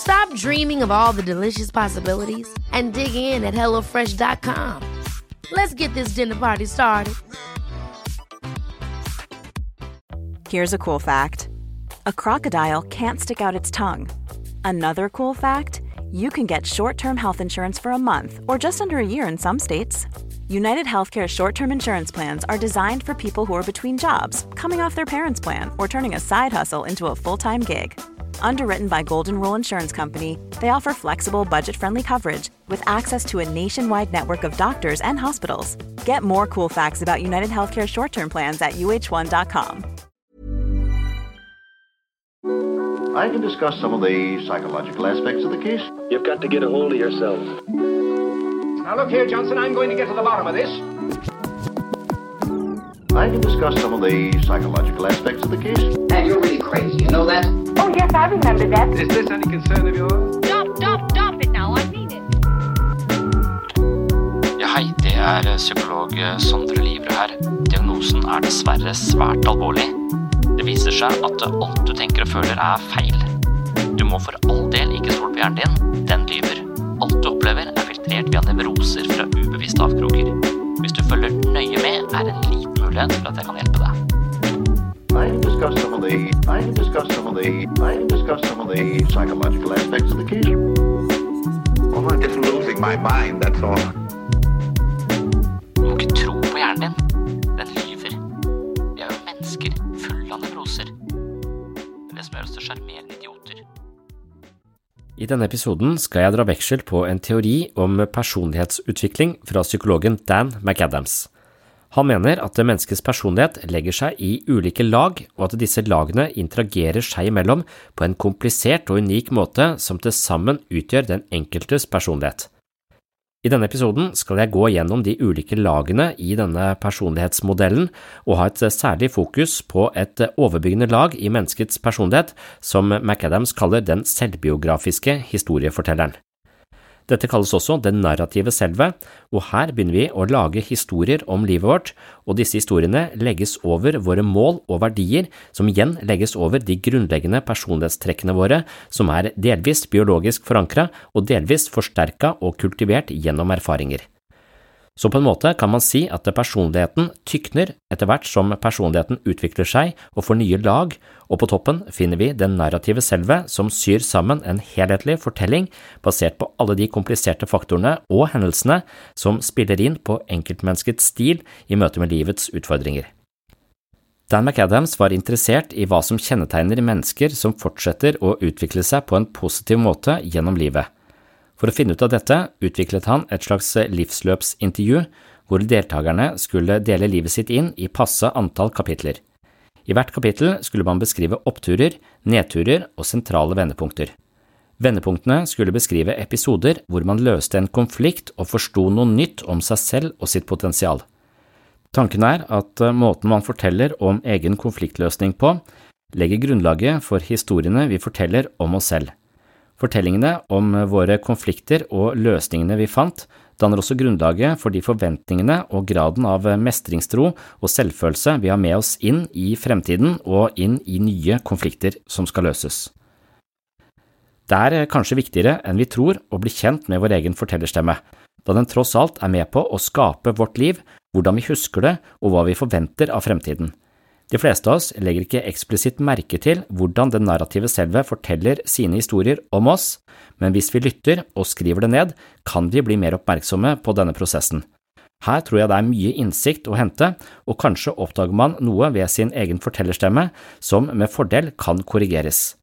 Stop dreaming of all the delicious possibilities and dig in at HelloFresh.com. Let's get this dinner party started. Here's a cool fact a crocodile can't stick out its tongue. Another cool fact you can get short term health insurance for a month or just under a year in some states. United Healthcare short term insurance plans are designed for people who are between jobs, coming off their parents' plan, or turning a side hustle into a full time gig. Underwritten by Golden Rule Insurance Company, they offer flexible, budget friendly coverage with access to a nationwide network of doctors and hospitals. Get more cool facts about United Healthcare short term plans at uh1.com. I can discuss some of the psychological aspects of the case. You've got to get a hold of yourself. Now look here, Johnson, I'm going to get to the bottom of this. I can discuss some of the psychological aspects of the case. And you're really crazy, you know that? Oh, yes, I remember that. Is this any concern of yours? Stop, stop, stop it now. I mean it. Ja, hei, det er psykolog Sondre Livre her. Diagnosen er dessverre svært alvorlig. Det viser seg at alt du tenker og føler er feil. Du må for all del ikke stole på hjernen din, er via nevroser fra ubevisste avkroker. Hvis du følger nøye med, er det en liten mulighet for at jeg kan hjelpe deg. I discuss some the I discuss some the I discuss some the psychological aspects of the case. I'm just losing my mind, that's all. Denne episoden skal jeg dra veksel på en teori om personlighetsutvikling fra psykologen Dan McAdams. Han mener at menneskets personlighet legger seg i ulike lag, og at disse lagene interagerer seg imellom på en komplisert og unik måte som til sammen utgjør den enkeltes personlighet. I denne episoden skal jeg gå gjennom de ulike lagene i denne personlighetsmodellen og ha et særlig fokus på et overbyggende lag i menneskets personlighet som McAdams kaller den selvbiografiske historiefortelleren. Dette kalles også det narrative selve, og her begynner vi å lage historier om livet vårt, og disse historiene legges over våre mål og verdier, som igjen legges over de grunnleggende personlighetstrekkene våre, som er delvis biologisk forankra og delvis forsterka og kultivert gjennom erfaringer. Så på en måte kan man si at personligheten tykner etter hvert som personligheten utvikler seg og får nye lag, og på toppen finner vi det narrative selve som syr sammen en helhetlig fortelling basert på alle de kompliserte faktorene og hendelsene som spiller inn på enkeltmenneskets stil i møte med livets utfordringer. Dan McAdams var interessert i hva som kjennetegner mennesker som fortsetter å utvikle seg på en positiv måte gjennom livet. For å finne ut av dette utviklet han et slags livsløpsintervju hvor deltakerne skulle dele livet sitt inn i passe antall kapitler. I hvert kapittel skulle man beskrive oppturer, nedturer og sentrale vendepunkter. Vendepunktene skulle beskrive episoder hvor man løste en konflikt og forsto noe nytt om seg selv og sitt potensial. Tanken er at måten man forteller om egen konfliktløsning på, legger grunnlaget for historiene vi forteller om oss selv. Fortellingene om våre konflikter og løsningene vi fant, danner også grunnlaget for de forventningene og graden av mestringstro og selvfølelse vi har med oss inn i fremtiden og inn i nye konflikter som skal løses. Det er kanskje viktigere enn vi tror å bli kjent med vår egen fortellerstemme, da den tross alt er med på å skape vårt liv, hvordan vi husker det og hva vi forventer av fremtiden. De fleste av oss legger ikke eksplisitt merke til hvordan det narrative selve forteller sine historier om oss, men hvis vi lytter og skriver det ned, kan vi bli mer oppmerksomme på denne prosessen. Her tror jeg det er mye innsikt å hente, og kanskje oppdager man noe ved sin egen fortellerstemme som med fordel kan korrigeres.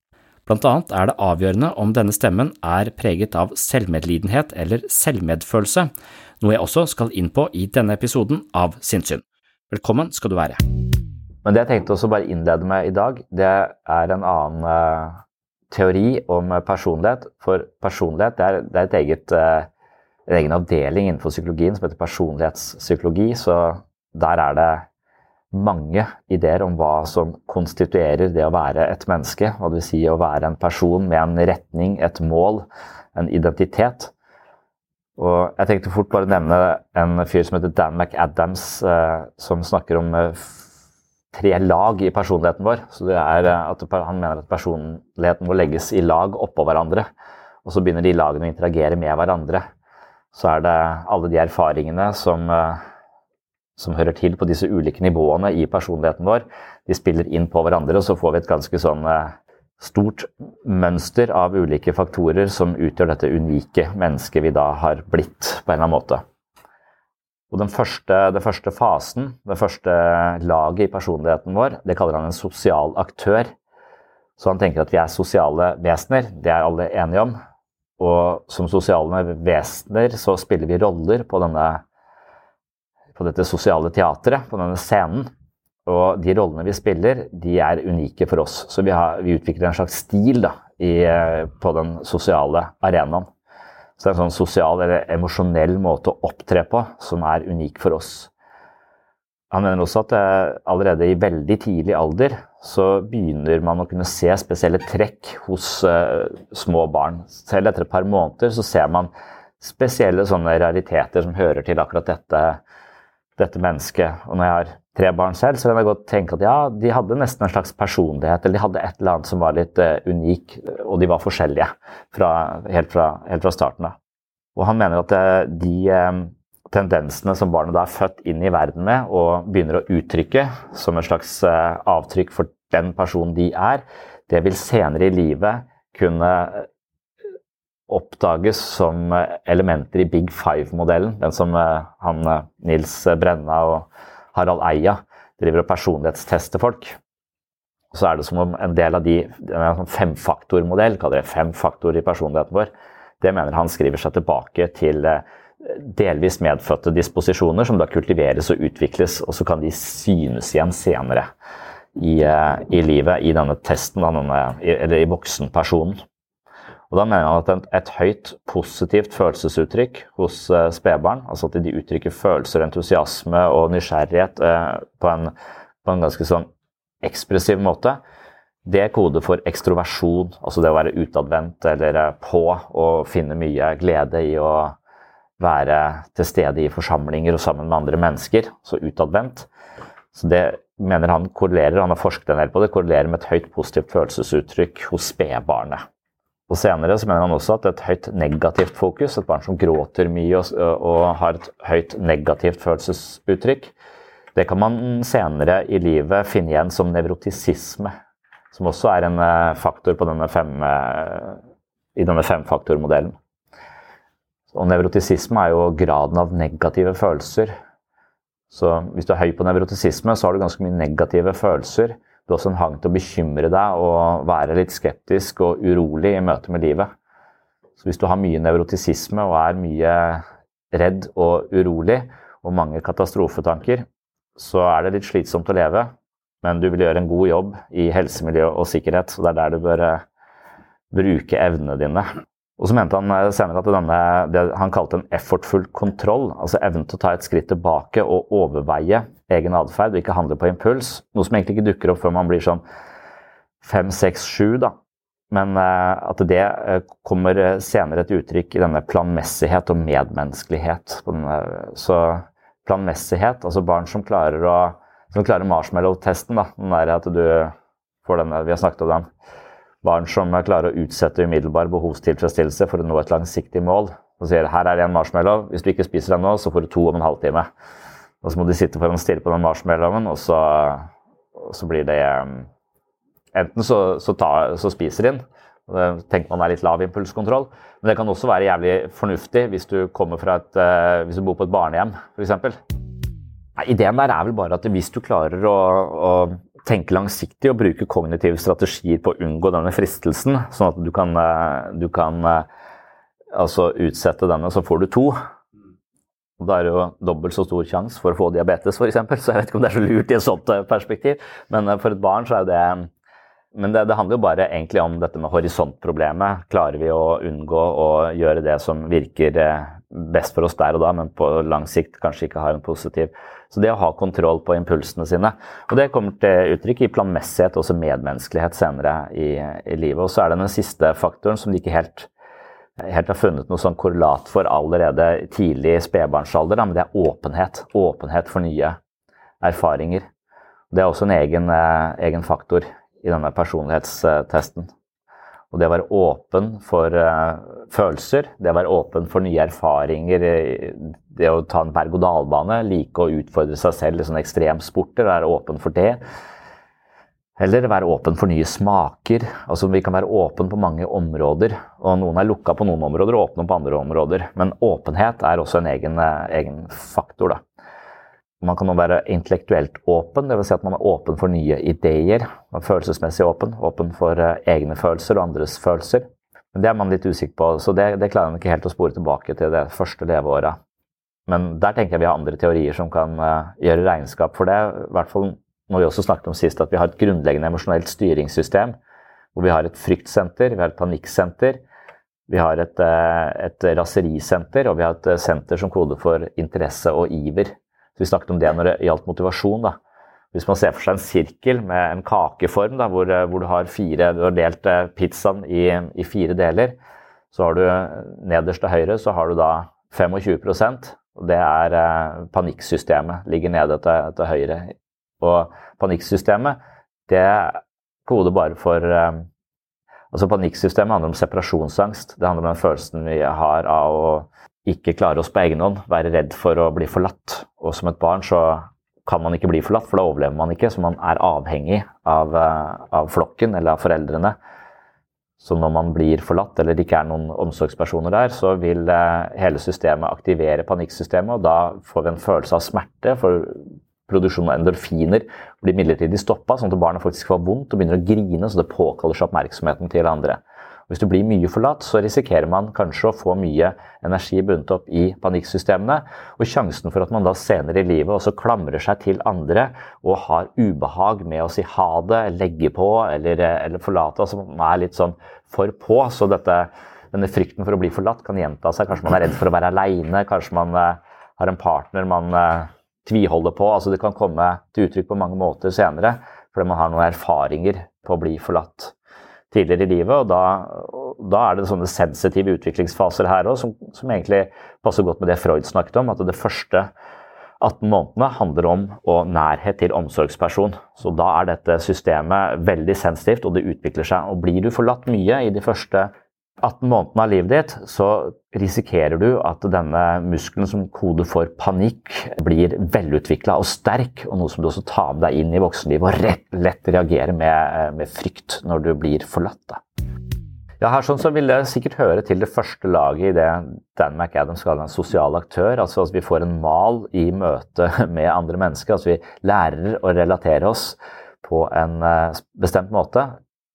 Blant annet er det avgjørende om denne stemmen er preget av selvmedlidenhet eller selvmedfølelse, noe jeg også skal inn på i denne episoden av Sinnsyn. Velkommen skal du være. Men det jeg tenkte også bare innlede med i dag, det er en annen uh, teori om personlighet. For personlighet det er, det er et eget, uh, en egen avdeling innenfor psykologien som heter personlighetspsykologi. Så der er det mange ideer om hva som konstituerer det å være et menneske. Hva det vil si å være en person med en retning, et mål, en identitet. Og jeg tenkte fort bare nevne en fyr som heter Dan McAdams, uh, som snakker om tre lag i personligheten vår. Så det er eh, at Han mener at personligheten må legges i lag oppå hverandre. Og så begynner de lagene å interagere med hverandre. Så er det alle de erfaringene som, eh, som hører til på disse ulike nivåene i personligheten vår, de spiller inn på hverandre, og så får vi et ganske sånn eh, stort mønster av ulike faktorer som utgjør dette unike mennesket vi da har blitt, på en eller annen måte. Og den første, den første fasen, det første laget i personligheten vår, det kaller han en sosial aktør. Så han tenker at vi er sosiale vesener. Det er alle enige om. Og som sosiale vesener så spiller vi roller på, denne, på dette sosiale teatret, på denne scenen. Og de rollene vi spiller, de er unike for oss. Så vi, har, vi utvikler en slags stil da, i, på den sosiale arenaen. Så det er en sånn sosial eller emosjonell måte å opptre på som er unik for oss. Han mener også at eh, allerede i veldig tidlig alder så begynner man å kunne se spesielle trekk hos uh, små barn. Selv etter et par måneder så ser man spesielle sånne rariteter som hører til akkurat dette, dette mennesket. Og når jeg har tre barn selv, så kan jeg godt tenke at ja, de hadde nesten en slags personlighet, eller de hadde et eller annet som var litt uh, unik, og de var forskjellige fra, helt, fra, helt, fra, starten av. Og han mener at uh, de uh, tendensene som barnet da er født inn i verden med, og begynner å uttrykke som et slags avtrykk for den personen de er, det vil senere i livet kunne oppdages som elementer i Big Five-modellen, den som han Nils Brenna og Harald Eia driver og personlighetstester folk. Så er det som om en del av de en sånn femfaktormodell, kaller det fem i personligheten vår, det mener han skriver seg tilbake til eh, delvis medfødte disposisjoner som da kultiveres og utvikles, og så kan de synes igjen senere i, eh, i livet, i denne testen, denne, eller i voksenpersonen. Og Da mener han at et, et høyt positivt følelsesuttrykk hos eh, spedbarn, altså at de uttrykker følelser, entusiasme og nysgjerrighet eh, på, en, på, en, ganske sånn ekspressiv måte, det er kode for ekstroversjon, altså det å være utadvendt eller uh, på og finne mye glede i å være til stede i forsamlinger og sammen med andre mennesker, så utadvendt. Så det mener han korrelerer, han har forsket en del på det, korrelerer med et høyt positivt følelsesuttrykk hos spedbarnet. Og Senere så mener han også at et høyt negativt fokus, et barn som gråter mye og, og har et høyt negativt følelsesuttrykk, det kan man senere i livet finne igjen som nevrotisisme. Som også er en eh, faktor denne fem, eh, i denne femfaktormodellen. Og Nevrotisisme er jo graden av negative følelser. Så hvis du er høy på nevrotisisme, så har du ganske mye negative følelser. Du også en hang til å bekymre deg og være litt skeptisk og urolig i møte med livet. Så hvis du har mye nevrotisisme og er mye redd og urolig og mange katastrofetanker, så er det litt slitsomt å leve. Men du vil gjøre en god jobb i helse, miljø og sikkerhet, så det er der du bør eh, bruke evnene dine. Og så mente han eh, senere at denne, det han kalte en effortfull kontroll, altså evnen til å ta et skritt tilbake og overveie egen atferd og ikke handle på impuls. Noe som egentlig ikke dukker opp før man blir sånn fem, seks, sju, da. Men uh, at det uh, kommer senere et uttrykk i denne planmessighet og medmenneskelighet. Så planmessighet, altså barn som klarer klarer marshmallow-testen, da. Den der at du får denne, Vi har snakket om den. Barn som klarer å utsette umiddelbar behovstilfredsstillelse for å nå et langsiktig mål. Og sier her er det en marshmallow, hvis du ikke spiser den nå, så får du to om en halvtime. Og så må de sitte foran og stirre på den marshmallowen, og så, så blir det Enten så, så, ta, så spiser de den, og det tenker man er litt lav impulskontroll. Men det kan også være jævlig fornuftig hvis du, et, hvis du bor på et barnehjem, f.eks. Ideen der er vel bare at hvis du klarer å, å tenke langsiktig og bruke kognitive strategier på å unngå denne fristelsen, sånn at du kan, du kan altså utsette denne, så får du to. Og Da er det jo dobbelt så stor sjanse for å få diabetes, f.eks. Så jeg vet ikke om det er så lurt i et sånt perspektiv. Men for et barn så er det men det, det, handler jo bare egentlig om dette med horisontproblemet. Klarer vi å unngå å gjøre det som virker eh, best for oss der og da, men på lang sikt kanskje ikke har en positiv Så det å ha kontroll på impulsene sine. Og det kommer til uttrykk i planmessighet og også medmenneskelighet senere i, i livet. Og så er det den siste faktoren som de ikke helt, helt har funnet noe sånn korrelat for allerede tidlig spedbarnsalder, men det er åpenhet. Åpenhet for nye erfaringer. Det er også en egen, eh, egen faktor i denne personlighetstesten. Og det å være åpen for uh, følelser, det å være åpen for nye erfaringer, det å ta en berg-og-dal-bane, like å utfordre seg selv i sånne ekstremsporter, være åpen for det. Eller være åpen for nye smaker. Altså Vi kan være åpen på mange områder. og Noen er lukka på noen områder og åpne på andre områder. Men åpenhet er også en egen, eh, egen faktor. da. Man kan også være intellektuelt åpen, dvs. Si at man er åpen for nye ideer. Man er følelsesmessig åpen, åpen for uh, egne følelser og andres følelser. Men det er man litt usikker på, så det, det klarer man ikke helt å spore tilbake til det første leveåret. Men der tenker jeg vi har andre teorier som kan uh, gjøre regnskap for det. I hvert fall når vi også snakket om sist at vi har et grunnleggende emosjonelt styringssystem. Hvor vi har et fryktsenter, vi har et panikksenter, vi har et, uh, et raserisenter, og vi har et senter som koder for interesse og iver. Så Vi snakket om det når det gjaldt motivasjon. da. Hvis man ser for seg en sirkel med en kakeform da, hvor, eh, hvor, du har fire, du har delt eh, pizzaen i, i, fire deler, så har du nederst til høyre så har du da 25 og Det er eh, panikksystemet. Ligger nede til, til, høyre. Og panikksystemet det koder bare for eh, Altså Panikksystemet handler om separasjonsangst. Det handler om den følelsen vi har av å ikke klare oss på egen hånd, være redd for å bli forlatt. Og som et barn så kan man ikke bli forlatt, for da overlever man ikke. Så man er avhengig av, eh, av flokken eller av foreldrene. Så når man blir forlatt eller det ikke er noen omsorgspersoner der, så vil eh, hele systemet aktivere panikksystemet, og da får vi en følelse av smerte. For produksjonen av endorfiner blir midlertidig stoppa, sånn at barnet faktisk får vondt og begynner å grine, så det påkaller seg oppmerksomheten til andre. Hvis du blir mye forlatt, så risikerer man kanskje å få mye energi bundet opp i panikksystemene. Og sjansen for at man da senere i livet også klamrer seg til andre og har ubehag med å si ha det, legge på eller, eller forlate, altså man er litt sånn for på. Så dette, denne frykten for å bli forlatt kan gjenta seg. Kanskje man er redd for å være aleine, kanskje man uh, har en partner man uh, tviholder på. altså Det kan komme til uttrykk på mange måter senere fordi man har noen erfaringer på å bli forlatt tidligere i livet. og Da, da er det sånne sensitive utviklingsfaser her òg, som, som, egentlig passer godt med det Freud snakket om. At det første 18 månedene handler om og nærhet til omsorgsperson. Så da er dette systemet veldig sensitivt, og det utvikler seg. Og blir du forlatt mye i de første 18 månedene av livet ditt, så risikerer du at denne muskelen som koder for panikk, blir velutvikla og sterk, og noe som du også tar med deg inn i voksenlivet og rett, lett reagerer med, med, frykt når du blir forlatt. Ja, her sånn så vil det sikkert høre til det første laget i det Dan McAdams kaller en sosial aktør. altså at Vi får en mal i møte med andre mennesker. altså Vi lærer å relatere oss på en eh, bestemt måte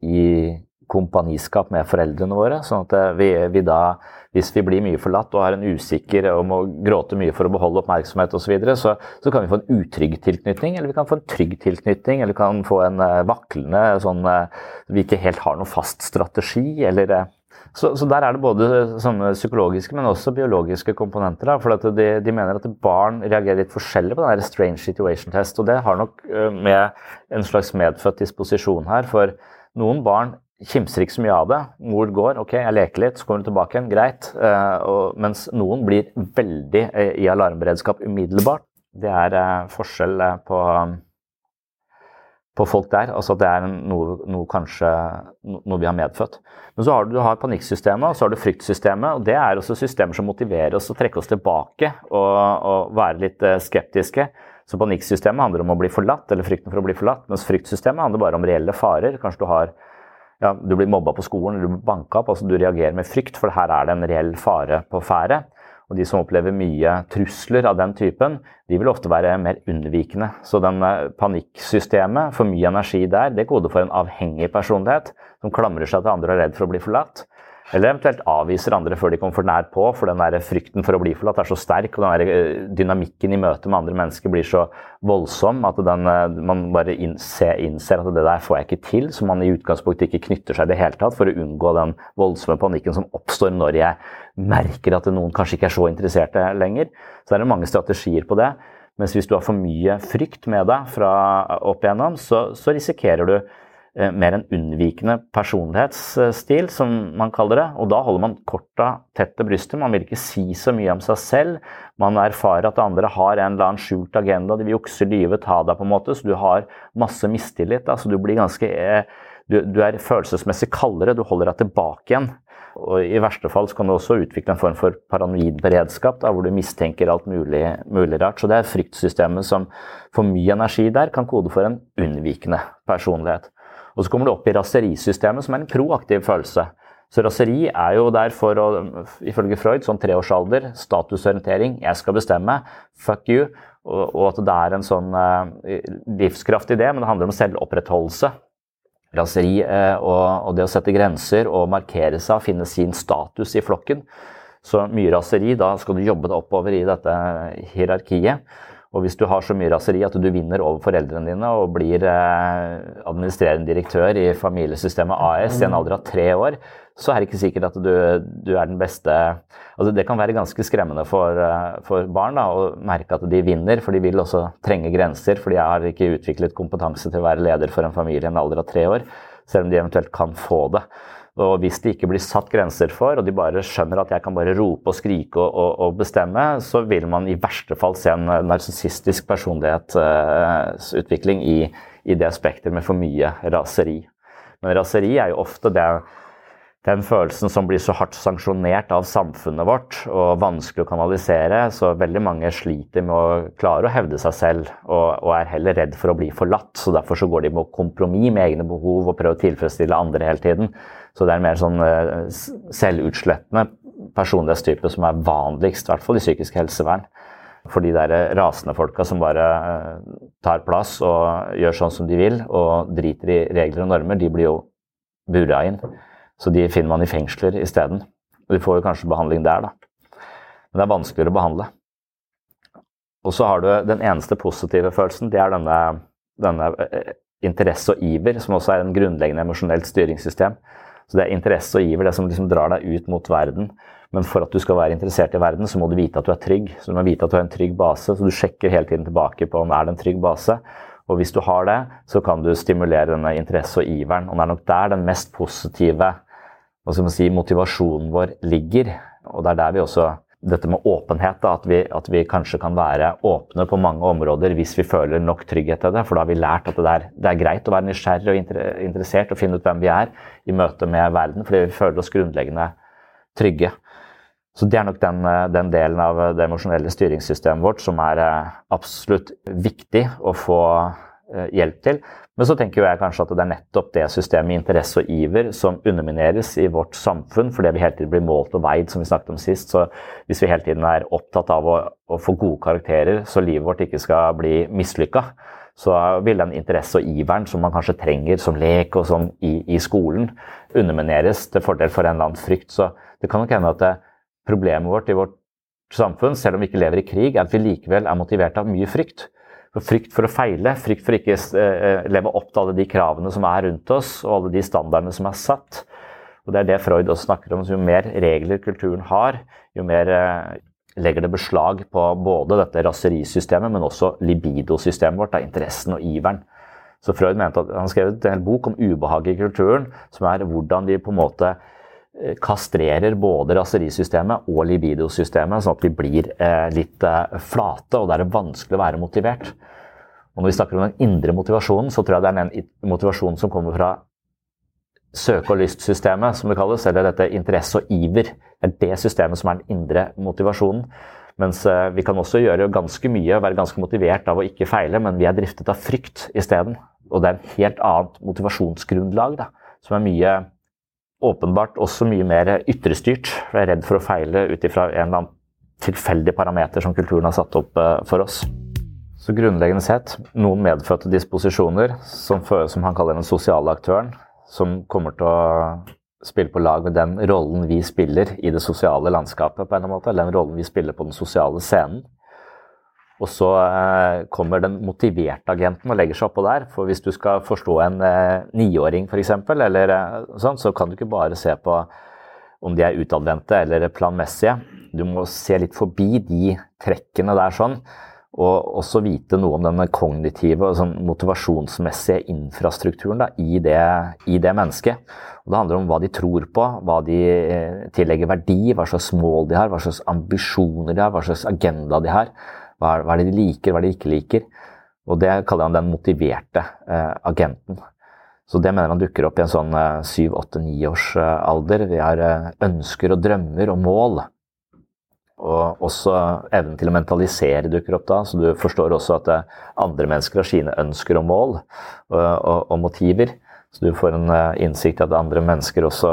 i kompaniskap med foreldrene våre. sånn at eh, vi, vi, da, hvis vi blir mye forlatt og har en usikker og må gråte mye for å beholde oppmerksomhet osv., så, videre, så så kan vi få en utrygg tilknytning, eller vi kan få en trygg tilknytning, eller vi kan få en uh, vaklende sånn uh, Vi ikke helt har noen fast strategi, eller så, så, der er det både sånne psykologiske, men også biologiske komponenter. Da, for de, de, mener at barn reagerer litt forskjellig på den strange situation test. Og det har nok med en slags medfødt disposisjon her. For noen barn kimser ikke så mye av det. Mor går, ok, jeg leker litt, så kommer hun tilbake igjen, greit. Uh, og, mens noen blir veldig uh, i alarmberedskap umiddelbart. Det er uh, forskjell på, på folk der. Altså at det er noe, noe kanskje noe vi har medfødt. Men så har du, du har panikksystemet og så har du fryktsystemet. og Det er også systemer som motiverer oss å trekke oss tilbake og, og være litt skeptiske. Så panikksystemet handler om å bli forlatt, eller frykten for å bli forlatt, mens fryktsystemet handler bare om reelle farer. Kanskje du har ja, du blir mobba på skolen, du blir banka opp. altså Du reagerer med frykt, for her er det en reell fare på ferde. Og de som opplever mye trusler av den typen, de vil ofte være mer unnvikende. Så den eh, panikksystemet, for mye energi der, det koder for en avhengig personlighet som klamrer seg til andre og er redd for å bli forlatt. Eller eventuelt avviser andre før de kommer for nært på, for den der frykten for å bli forlatt er så sterk, og den der eh, dynamikken i møte med andre mennesker blir så voldsom at den, eh, man bare innser, innser, at det der får jeg ikke til, så man i utgangspunktet ikke knytter seg i det hele tatt for å unngå den voldsomme panikken som oppstår når jeg merker at noen kanskje ikke er så interesserte lenger. Så er det mange strategier på det. Mens hvis du har for mye frykt med deg fra opp igjennom, så, så risikerer du Eh, mer en unnvikende personlighetsstil, som man kaller det. Og da holder man korta tett til brystet. Man vil ikke si så mye om seg selv. Man erfarer at andre har en eller annen skjult agenda. De vil jukse, lyve, ta deg, på en måte. Så du har masse mistillit. Altså, du blir ganske eh, du, du, er følelsesmessig kaldere. Du holder deg tilbake igjen. Og I verste fall kan du også utvikle en form for paranoid beredskap, da, hvor du mistenker alt mulig, mulig rart. Så det er fryktsystemet som for mye energi der kan kode for en unnvikende personlighet. Og så kommer du opp i raserisystemet, som er en proaktiv følelse. Så raseri er jo der for å, ifølge Freud, sånn treårsalder, statusorientering, jeg skal bestemme, fuck you. Og, at det er en sånn uh, livskraftig idé, men det handler om selvopprettholdelse. Raseri uh, og, og, det å sette grenser og markere seg og finne sin status i flokken. Så mye raseri, da skal du jobbe deg oppover i dette hierarkiet. Og hvis du har så mye raseri at du vinner over foreldrene dine og blir eh, administrerende direktør i familiesystemet AS i en alder av tre år, så er det ikke sikkert at du, du er den beste altså Det kan være ganske skremmende for, eh, for barn da, å merke at de vinner, for de vil også trenge grenser. For de har ikke utviklet kompetanse til å være leder for en familie i en alder av tre år, selv om de eventuelt kan få det. Og hvis det ikke blir satt grenser for, og de bare skjønner at jeg kan bare rope og skrike og, og, og bestemme, så vil man i verste fall se en narsissistisk personlighetsutvikling i, i det aspektet med for mye raseri. Men raseri er jo ofte det, den følelsen som blir så hardt sanksjonert av samfunnet vårt og vanskelig å kanalisere, så veldig mange sliter med å klare å hevde seg selv og, og er heller redd for å bli forlatt. så Derfor så går de med kompromiss med egne behov og prøver å tilfredsstille andre hele tiden. Så det er en mer sånn eh, selvutslettende personlighetstype som er vanligst, i hvert fall i psykisk helsevern. For de der rasende folka som bare eh, tar plass og gjør sånn som de vil, og driter i regler og normer, de blir jo bura inn. Så de finner man i fengsler isteden. Og de får jo kanskje behandling der, da. Men det er vanskeligere å behandle. Og så har du den eneste positive følelsen, det er denne, denne eh, interesse og iver, som også er en grunnleggende emosjonelt styringssystem. Så det er interesse og iver, det som liksom drar deg ut mot verden. Men for at du skal være interessert i verden, så må du vite at du er trygg. Så du må vite at du har en trygg base, så du sjekker hele tiden tilbake på om det er en trygg base. Og hvis du har det, så kan du stimulere denne interesse og iveren. Og det er nok der den mest positive si, motivasjonen vår ligger. Og det er der vi også dette med åpenhet, da, at, vi, at, vi, kanskje kan være åpne på mange områder hvis vi føler nok trygghet til det. For da har vi lært at det er, det er greit å være nysgjerrig og interessert og finne ut hvem vi er i møte med verden, fordi vi føler oss grunnleggende trygge. Så Det er nok den, den delen av det emosjonelle styringssystemet vårt som er eh, absolutt viktig å få hjelp til. Men så tenker jeg kanskje at det er nettopp det systemet interesse og iver som undermineres i vårt samfunn, fordi vi hele tiden blir målt og veid, som vi snakket om sist. Så hvis vi hele tiden er opptatt av å, å få gode karakterer, så livet vårt ikke skal bli mislykka, så vil den interesse og iveren som man kanskje trenger som lek og sånn i, i, skolen, undermineres til fordel for en eller annen frykt. Så det kan nok hende at det, problemet vårt i vårt samfunn, selv om vi ikke lever i krig, er at vi likevel er motivert av mye frykt. For frykt for å feile, frykt for ikke eh, leve opp til alle de kravene som er rundt oss, og alle de standardene som er satt. Og Det er det Freud også snakker om. Så jo mer regler kulturen har, jo mer eh, legger det beslag på både dette raserisystemet, men også libidosystemet vårt, da, interessen og iveren. Så Freud mente at Han skrev en bok om ubehag i kulturen, som er hvordan vi på en måte Eh, kastrerer både raserisystemet og libidosystemet, sånn at vi blir eh, litt eh, flate, og da er det vanskelig å være motivert. Og når vi snakker om den indre motivasjonen, så tror jeg det er den motivasjonen som kommer fra søke- og lystsystemet, som det kalles, eller dette interesse og iver. Det er det systemet som er den indre motivasjonen. Mens eh, vi kan også gjøre ganske mye og være ganske motivert av å ikke feile, men vi er driftet av frykt isteden. Og det er en helt annet motivasjonsgrunnlag, da, som er mye åpenbart også mye mer ytrestyrt. Jeg er redd for å feile ut ifra en eller annen tilfeldig parameter som kulturen har satt opp eh, for oss. Så grunnleggende sett noen medfødte disposisjoner, som, som han kaller den sosiale aktøren, som kommer til å spille på lag med den rollen vi spiller i det sosiale landskapet, på en eller annen måte, eller den rollen vi spiller på den sosiale scenen. Og så eh, kommer den motiverte agenten og legger seg oppå der. For hvis du skal forstå en eh, niåring f.eks., eller eh, sånn, så kan du ikke bare se på om de er utadvendte eller planmessige. Du må se litt forbi de trekkene der sånn. Og også vite noe om den kognitive og sånn motivasjonsmessige infrastrukturen da, i, det, i, det, mennesket. Og det handler om hva de tror på, hva de tillegger verdi, hva slags mål de har, hva slags ambisjoner de har, hva slags agenda de har. Hva er, hva er det de liker, hva er det de ikke liker? Og det kaller han den motiverte eh, agenten. Så det mener han dukker opp i en sånn eh, syv, åtte, ni års eh, alder. Vi har eh, ønsker og drømmer og mål. Og også evnen til å mentalisere dukker opp da, så du forstår også at eh, andre mennesker har sine ønsker og mål og, og, og motiver. Så du får en innsikt i at andre mennesker også,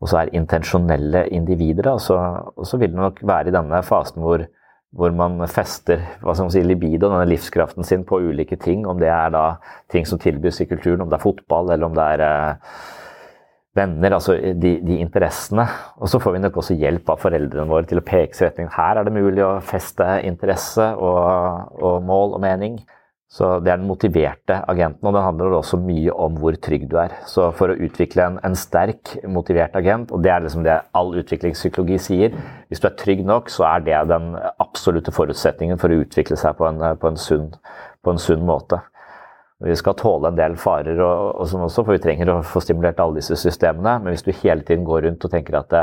også er intensjonelle individer. Da. så, og så vil det nok være i denne fasen hvor hvor man fester hva skal man si, libido, denne livskraften sin, på ulike ting. Om det er da ting som tilbys i kulturen, om det er fotball eller om det er eh, venner. Altså de, de, interessene. Og så får vi nok også hjelp av foreldrene våre til å peke seg i retning. Her er det mulig å feste interesse og, og mål og mening. Så Det er den motiverte agenten, og den handler også mye om hvor trygg du er. Så For å utvikle en, en sterk, motivert agent, og det er liksom det all utviklingspsykologi sier Hvis du er trygg nok, så er det den absolutte forutsetningen for å utvikle seg på en, på en, sunn, på en sunn, måte. Vi skal tåle en del farer, og, og sånn også, for vi trenger å få stimulert alle disse systemene. Men hvis du hele tiden går rundt og tenker at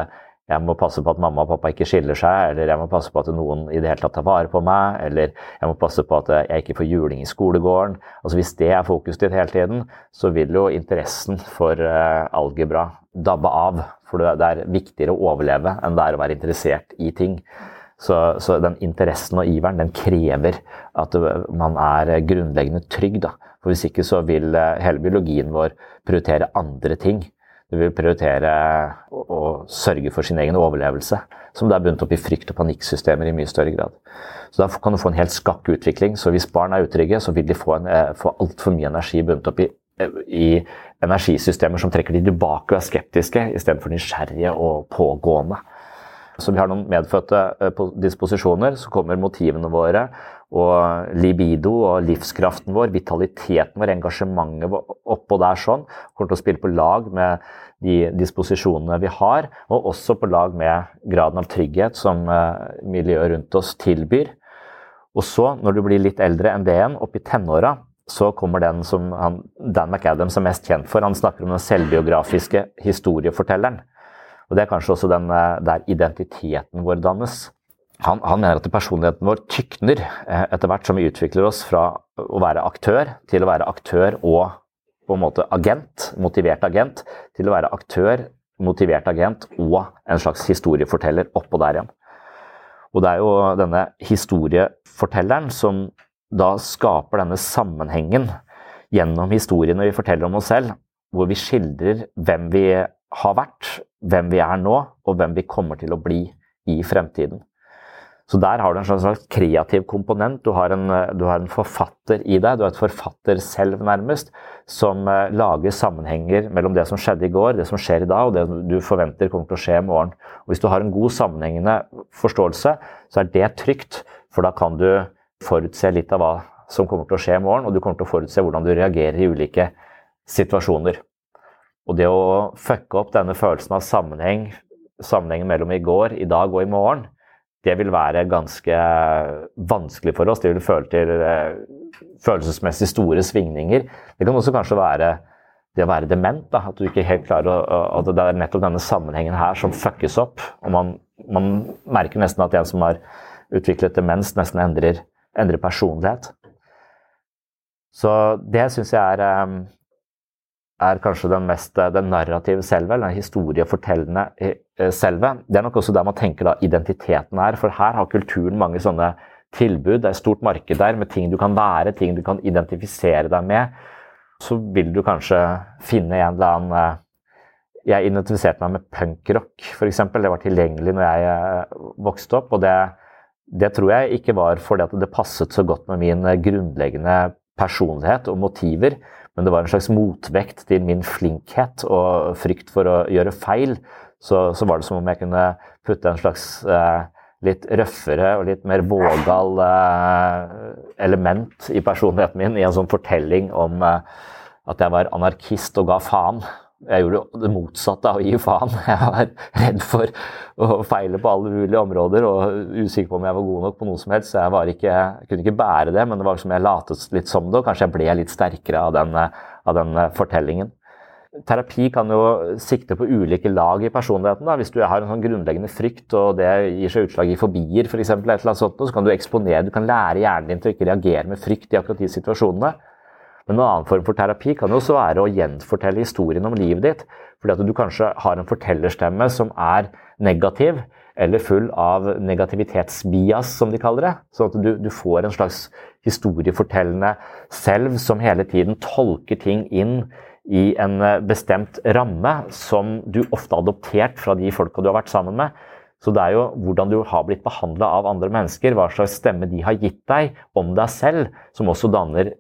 jeg må passe på at mamma og pappa ikke skiller seg, eller jeg må passe på at noen i det hele tatt tar vare på meg, eller jeg må passe på at jeg ikke får juling i skolegården. Altså Hvis det er fokuset ditt hele tiden, så vil jo interessen for uh, algebra dabbe av. For det er viktigere å overleve enn det er å være interessert i ting. Så, så den interessen og iveren den krever at man er grunnleggende trygg. Da. For Hvis ikke så vil uh, hele biologien vår prioritere andre ting. Du vil prioritere å, å, sørge for sin egen overlevelse, som det er bundet opp i frykt- og panikksystemer i mye større grad. Så Da kan du få en helt skakk utvikling. Så hvis barn er utrygge, så vil de få, en, eh, få altfor mye energi bundet opp i, i, energisystemer som trekker de tilbake og er skeptiske, istedenfor nysgjerrige og pågående. Så vi har noen medfødte eh, disposisjoner. Så kommer motivene våre og libido og livskraften vår, vitaliteten vår, engasjementet oppå der sånn, kommer til å spille på lag med de disposisjonene vi har, og også på lag med graden av trygghet som eh, miljøet rundt oss tilbyr. Og så, når du blir litt eldre enn det igjen, opp i tenåra, så kommer den som han, Dan McAdams er mest kjent for. Han snakker om den selvbiografiske historiefortelleren. Og Det er kanskje også den eh, der identiteten vår dannes. Han, han, mener at personligheten vår tykner eh, etter hvert som vi utvikler oss fra å være aktør til å være aktør og på en måte agent, motivert agent, til å være aktør, motivert agent og en slags historieforteller oppå der igjen. Og det er jo denne historiefortelleren som da skaper denne sammenhengen gjennom historiene vi forteller om oss selv, hvor vi skildrer hvem vi har vært, hvem vi er nå, og hvem vi kommer til å bli i fremtiden. Så der har du en slags kreativ komponent. Du har, en, du har, en, forfatter i deg, du har et forfatter selv nærmest, som uh, lager sammenhenger mellom det som skjedde i går, det som skjer i dag, og det du forventer kommer til å skje i morgen. Og hvis du har en god sammenhengende forståelse, så er det trygt, for da kan du forutse litt av hva som kommer til å skje i morgen, og du kommer til å forutse hvordan du reagerer i ulike situasjoner. Og det å fucke opp denne følelsen av sammenheng, sammenhengen mellom i går, i dag og i morgen, det vil være ganske vanskelig for oss. Det vil føre til eh, følelsesmessig store svingninger. Det kan også kanskje være det å være dement. Da, at du ikke helt klarer å, at Det er nettopp denne sammenhengen her som fuckes opp. og Man, man merker nesten at en som har utviklet demens, nesten endrer, endrer personlighet. Så det syns jeg er, eh, er kanskje den mest den narrative selve, eller den historiefortellende selve. Det er nok også der man tenker da identiteten er, for her har kulturen mange sånne tilbud. Det er et stort marked der med ting du kan være, ting du kan identifisere deg med. Så vil du kanskje finne en eller annen Jeg identifiserte meg med punkrock, f.eks. Det var tilgjengelig når jeg vokste opp. og det det tror jeg ikke var fordi det passet så godt med min eh, grunnleggende personlighet og motiver, men det var en slags motvekt til min flinkhet og frykt for å gjøre feil. Så, så var det som om jeg kunne putte en slags eh, litt røffere og litt mer vågal eh, element i personligheten min i en sånn fortelling om eh, at jeg var anarkist og ga faen. Jeg gjorde det motsatte av å gi faen. Jeg var redd for å feile på alle mulige områder og usikker på om jeg var god nok på noe som helst. Så jeg, ikke, jeg kunne ikke bære det, men det var som jeg latet litt som det, og kanskje jeg ble litt sterkere av den, av den fortellingen. Terapi kan jo sikte på ulike lag i personligheten. Da. Hvis du har en sånn grunnleggende frykt, og det gir seg utslag i fobier, for så kan du eksponere, du kan lære hjernen din til å ikke reagere med frykt i akkurat de situasjonene. Men en annen form for terapi kan jo også være å gjenfortelle historien om livet ditt. Fordi at du kanskje har en fortellerstemme som er negativ, eller full av negativitetsbias, som de kaller det. Sånn at du, du får en slags historiefortellende selv som hele tiden tolker ting inn i en eh, bestemt ramme som du ofte har adoptert fra de folka du har vært sammen med. Så det er jo hvordan du har blitt behandla av andre mennesker, hva slags stemme de har gitt deg om deg selv, som også danner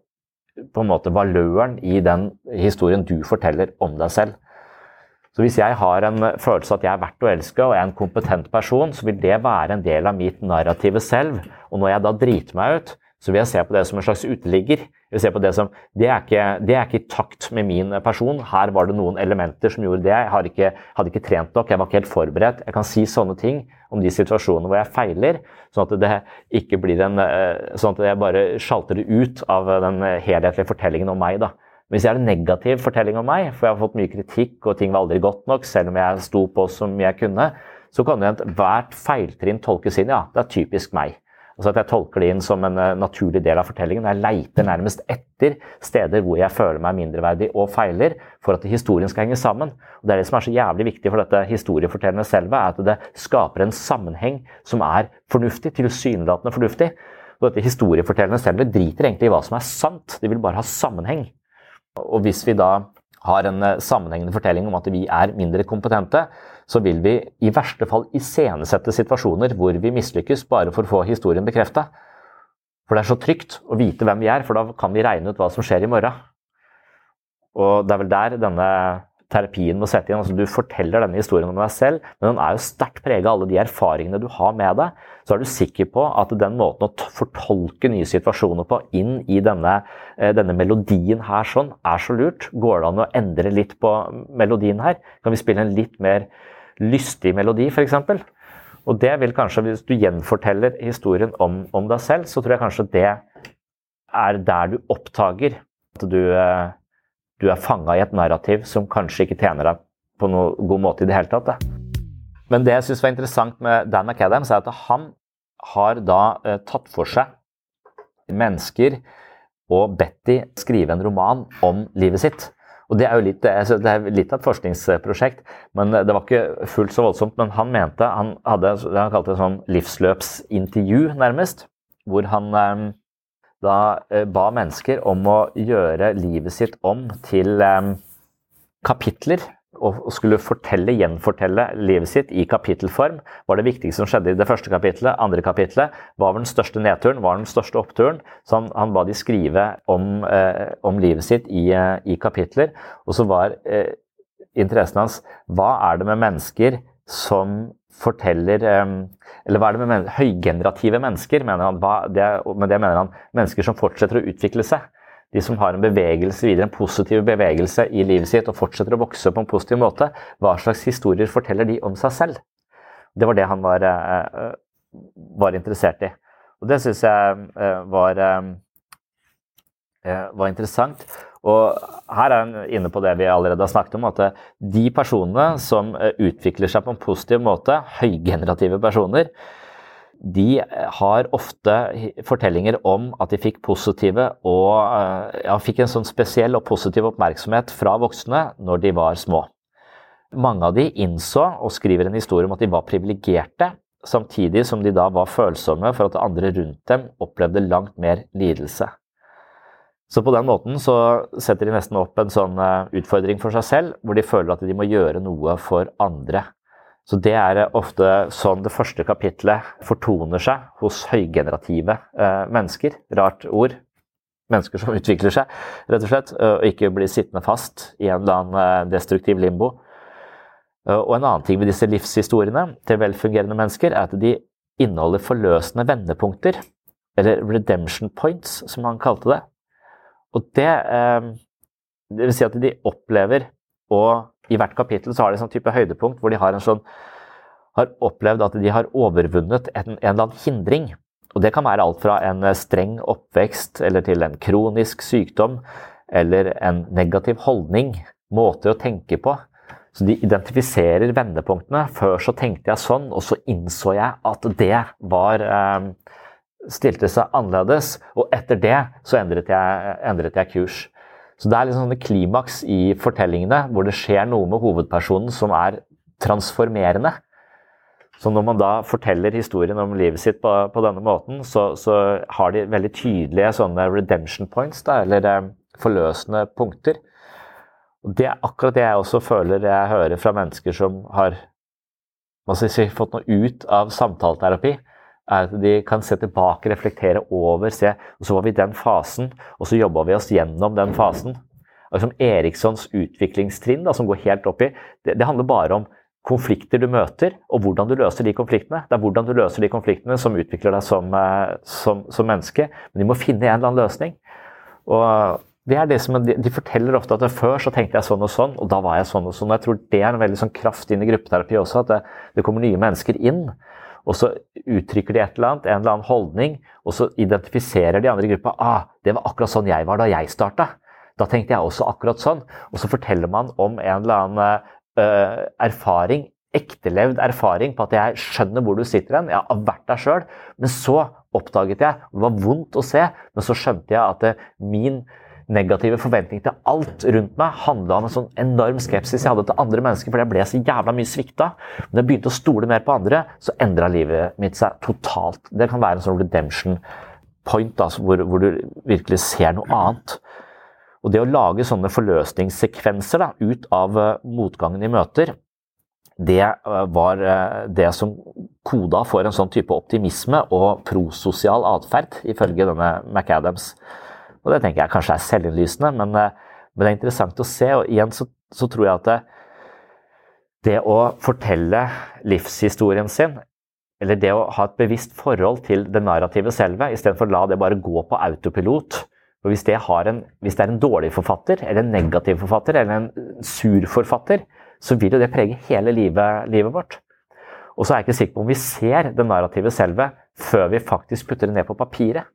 på en måte valøren i den historien du forteller om deg selv. Så Hvis jeg har en følelse at jeg er verdt å elske og jeg er en kompetent person, så vil det være en del av mitt narrative selv. Og når jeg da driter meg ut, så vil jeg se på det som en slags uteligger. Jeg vil se på Det som, det er, ikke, det er ikke i takt med min person. Her var det noen elementer som gjorde det. Jeg ikke, hadde ikke trent nok, jeg var ikke helt forberedt. Jeg kan si sånne ting om de situasjonene hvor jeg feiler, sånn at det ikke blir en, eh, sånn at jeg bare sjalter det ut av den helhetlige fortellingen om meg. da. Hvis jeg har en negativ fortelling om meg, for jeg har fått mye kritikk og ting var aldri godt nok, selv om jeg sto på som jeg kunne, så kan jo ethvert feiltrinn tolkes inn ja, det er typisk meg. Altså at Jeg tolker det inn som en eh, naturlig del av fortellingen. Jeg leiter nærmest etter steder hvor jeg føler meg mindreverdig og feiler, for at historien skal henge sammen. Og Det er det som er så jævlig viktig for dette historiefortellende selve, er at det skaper en sammenheng som er fornuftig, tilsynelatende fornuftig. Og dette historiefortellende selve driter egentlig i hva som er sant, de vil bare ha sammenheng. Og hvis vi da har en eh, sammenhengende fortelling om at vi er mindre kompetente, så vil vi i verste fall iscenesette situasjoner hvor vi mislykkes bare for å få historien bekrefta. For det er så trygt å vite hvem vi er, for da kan vi regne ut hva som skjer i morgen. Og det er vel der denne terapien må sette inn. Altså, du forteller denne historien om deg selv, men den er jo sterkt prega av alle de erfaringene du har med deg. Så er du sikker på at den måten å fortolke nye situasjoner på inn i denne, eh, denne melodien her sånn, er så lurt. Går det an å endre litt på melodien her? Kan vi spille en litt mer lystig melodi, f.eks.? Og det vil kanskje, hvis du gjenforteller historien om, om, deg selv, så tror jeg kanskje det er der du oppdager at du eh, du er fanga i et narrativ som kanskje ikke tjener deg på noen god måte i det hele tatt. Da. Men det jeg syns var interessant med Dan McAdams, er at han har da eh, tatt for seg mennesker og Betty skrive en roman om livet sitt. Og Det er jo litt, det er litt av et forskningsprosjekt, men det var ikke fullt så voldsomt. Men han mente han hadde det han kalte et sånn livsløpsintervju, nærmest. Hvor han eh, da eh, ba mennesker om å gjøre livet sitt om til eh, kapitler. Og skulle fortelle, gjenfortelle livet sitt i kapittelform. var det viktigste som skjedde i det første kapitlet. Andre kapitlet var den største nedturen, var den største oppturen. Så han, han ba de skrive om, eh, om livet sitt i, eh, i, kapitler. Og så var eh, interessen hans hva er det med mennesker som forteller Eller hva er det med men høygenerative mennesker? Mener han, det, med det mener han mennesker som fortsetter å utvikle seg. De som har en bevegelse videre, en positiv bevegelse i livet sitt og fortsetter å vokse på en positiv måte. Hva slags historier forteller de om seg selv? Det var det han var, eh, var interessert i. Og det syns jeg eh, var, eh, var interessant. Og her er han inne på det vi allerede har snakket om, at eh, de personene som eh, utvikler seg på en positiv måte, høygenerative personer, de har ofte fortellinger om at de fikk positive og eh, ja, fikk en sånn spesiell og positiv oppmerksomhet fra voksne når de var små. Mange av de innså og skriver en historie om at de var privilegerte, samtidig som de da var følsomme for at andre rundt dem opplevde langt mer lidelse. Så på den måten så setter de nesten opp en sånn eh, utfordring for seg selv, hvor de føler at de må gjøre noe for andre. Så det er eh, ofte sånn det første kapitlet fortoner seg hos høygenerative eh, mennesker. Rart ord. Mennesker som utvikler seg, rett og slett, eh, og ikke blir sittende fast i en eller annen eh, destruktiv limbo. Og en annen ting ved disse livshistoriene til velfungerende mennesker, er at de inneholder forløsende vendepunkter, eller redemption points, som han kalte det. Og det, det vil si at de opplever å i hvert kapittel så har de en sånn type høydepunkt hvor de har, sånn, har opplevd at de har overvunnet en, en, eller annen hindring. Og det kan være alt fra en streng oppvekst eller til en kronisk sykdom eller en negativ holdning, måter å tenke på. Så de identifiserer vendepunktene. Før så tenkte jeg sånn, og så innså jeg at det var eh, Stilte seg annerledes, og etter det så endret jeg, endret jeg kurs. Så det er liksom sånne klimaks i fortellingene hvor det skjer noe med hovedpersonen som er transformerende. Så når man da forteller historien om livet sitt på, på denne måten, så, så, har de veldig tydelige sånne redemption points, da, eller eh, forløsende punkter. Og Det er akkurat det jeg også føler jeg hører fra mennesker som har si, fått noe ut av samtaleterapi er at de kan se tilbake, reflektere over, se og Så var vi i den fasen, og så jobba vi oss gjennom den fasen. Altså Erikssons utviklingstrinn, da, som går helt opp i det, det, handler bare om konflikter du møter, og hvordan du løser de konfliktene. Det er hvordan du løser de konfliktene som utvikler deg som, eh, som, som menneske. Men de må finne en eller annen løsning. Og det er det som, de, de forteller ofte at før så tenkte jeg sånn og sånn, og da var jeg sånn og sånn. og Jeg tror det er en veldig sånn kraft inn i gruppeterapi også, at det, det kommer nye mennesker inn og så uttrykker de et eller annet, en eller annen holdning, og så identifiserer de andre i gruppa ah, det var akkurat sånn jeg var da jeg starta. Da tenkte jeg også akkurat sånn. Og så forteller man om en eller annen uh, erfaring, ektelevd erfaring på at jeg skjønner hvor du sitter hen. Jeg har vært der sjøl. Men så oppdaget jeg, og det var vondt å se, men så skjønte jeg at min min negative forventninger til alt rundt meg handla om en sånn enorm skepsis jeg hadde til andre mennesker, fordi jeg ble så jævla mye svikta. Men jeg begynte å stole mer på andre, så endra livet mitt seg totalt. Det kan være en sånn redemption point, altså, hvor, hvor, du virkelig ser noe annet. Og det å lage sånne forløsningssekvenser da, ut av uh, motgangen i møter, det uh, var uh, det som koda for en sånn type optimisme og prososial atferd, ifølge denne McAdams. Og det tenker jeg kanskje er selvinnlysende, men, eh, men, det er interessant å se. Og igjen så, så tror jeg at det, det, å fortelle livshistorien sin, eller det å ha et bevisst forhold til det narrative selve, istedenfor å la det bare gå på autopilot og hvis det, en, hvis det, er en dårlig forfatter, eller en negativ forfatter, eller en sur forfatter, så vil jo det prege hele livet, livet vårt. Og så er jeg ikke sikker på om vi ser det narrative selve før vi faktisk putter det ned på papiret.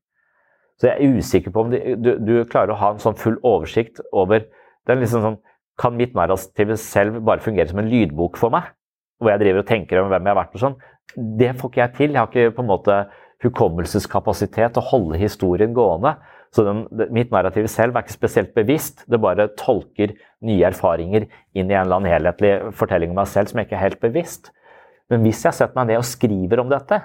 Så jeg er usikker på om du, du, du klarer å ha en sånn full oversikt over den liksom sånn, Kan mitt narrativ selv bare fungere som en lydbok for meg? Hvor jeg driver og tenker om hvem jeg har vært og sånn. Det får ikke jeg til. Jeg har ikke på en måte hukommelseskapasitet til å holde historien gående. Så den, mitt narrativ selv er ikke spesielt bevisst. Det bare tolker nye erfaringer inn i en eller annen helhetlig fortelling om meg selv som jeg ikke er helt bevisst. Men hvis jeg setter meg ned og skriver om dette,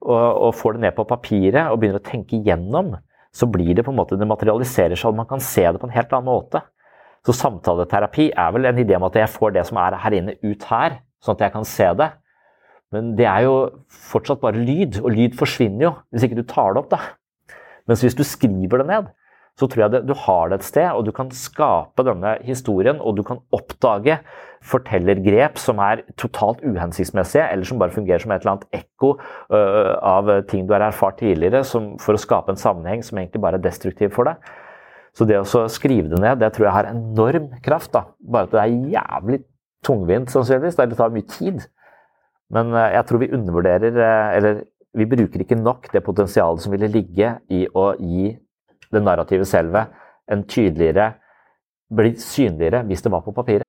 og, og, får det ned på papiret og begynner å tenke igjennom, så blir det på en måte, det materialiserer seg, og man kan se det på en helt annen måte. Så samtaleterapi er vel en idé om at jeg får det som er her inne, ut her, sånn at jeg kan se det. Men det er jo fortsatt bare lyd, og lyd forsvinner jo hvis ikke du tar det opp. da. Mens hvis du skriver det ned, så tror jeg det, du har det et sted, og du kan skape denne historien, og du kan oppdage fortellergrep som er totalt uhensiktsmessige, eller som bare fungerer som et eller annet ekko uh, av ting du har erfart tidligere, som, for å skape en sammenheng som egentlig bare er destruktiv for deg. Så det å skrive det ned, det tror jeg har enorm kraft. da. Bare at det er jævlig tungvint, sannsynligvis. Det tar mye tid. Men uh, jeg tror vi undervurderer, uh, eller vi bruker ikke nok det potensialet som ville ligge i å gi det narrative selve en tydeligere bli synligere hvis det var på papiret.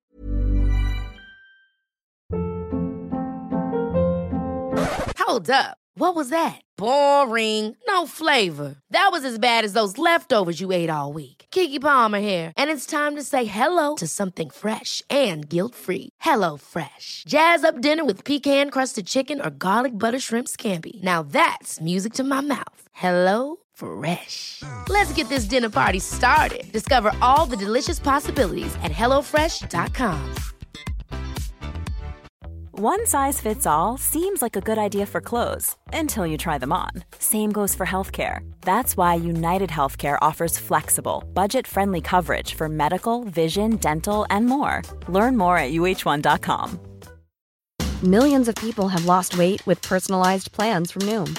Hold up. What was that? Boring. No flavor. That was as bad as those leftovers you ate all week. Kiki Palmer here, and it's time to say hello to something fresh and guilt-free. Hello Fresh. Jazz up dinner with pecan-crusted chicken or garlic butter shrimp scampi. Now that's music to my mouth. Hello Fresh. Let's get this dinner party started. Discover all the delicious possibilities at hellofresh.com. One size fits all seems like a good idea for clothes until you try them on. Same goes for healthcare. That's why United Healthcare offers flexible, budget friendly coverage for medical, vision, dental, and more. Learn more at uh1.com. Millions of people have lost weight with personalized plans from Noom,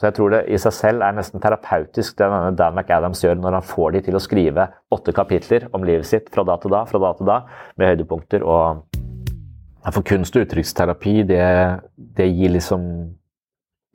Så jeg tror det i seg selv er nesten terapeutisk det denne Dan McAdams gjør når han får de til å skrive åtte kapitler om livet sitt fra da til da, fra da til da, med høydepunkter og For kunst- og uttrykksterapi, det, det gir liksom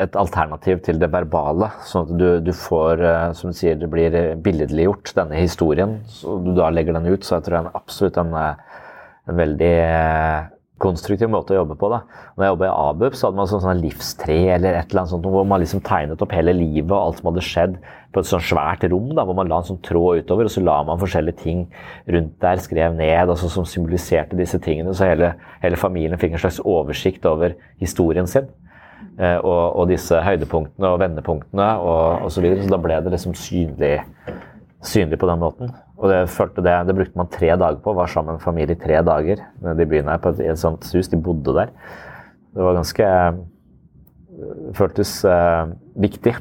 et alternativ til det verbale. Sånn at du, du får, eh, som du sier, det blir billedliggjort, denne historien. Så du da legger den ut, så jeg tror det er absolutt eh, en veldig eh, konstruktiv måte å jobbe på. da. Når jeg jobba i ABUP, så hadde man sånn, sånn livstre eller et eller annet sånt, hvor man liksom tegnet opp hele livet og alt som hadde skjedd på et sånn svært rom, da, hvor man la en sånn tråd utover, og så la man forskjellige ting rundt der, skrev ned, altså, som symboliserte disse tingene. Så hele, hele familien fikk en slags oversikt over historien sin. Eh, og, og, disse høydepunktene og vendepunktene og osv. Så, videre, så da ble det liksom synlig, synlig på den måten. Og det, det, det, brukte man tre dager på. Var sammen med familie i tre dager nede i byen her på et, et sånt hus. De bodde der. Det var ganske Det føltes uh, viktig.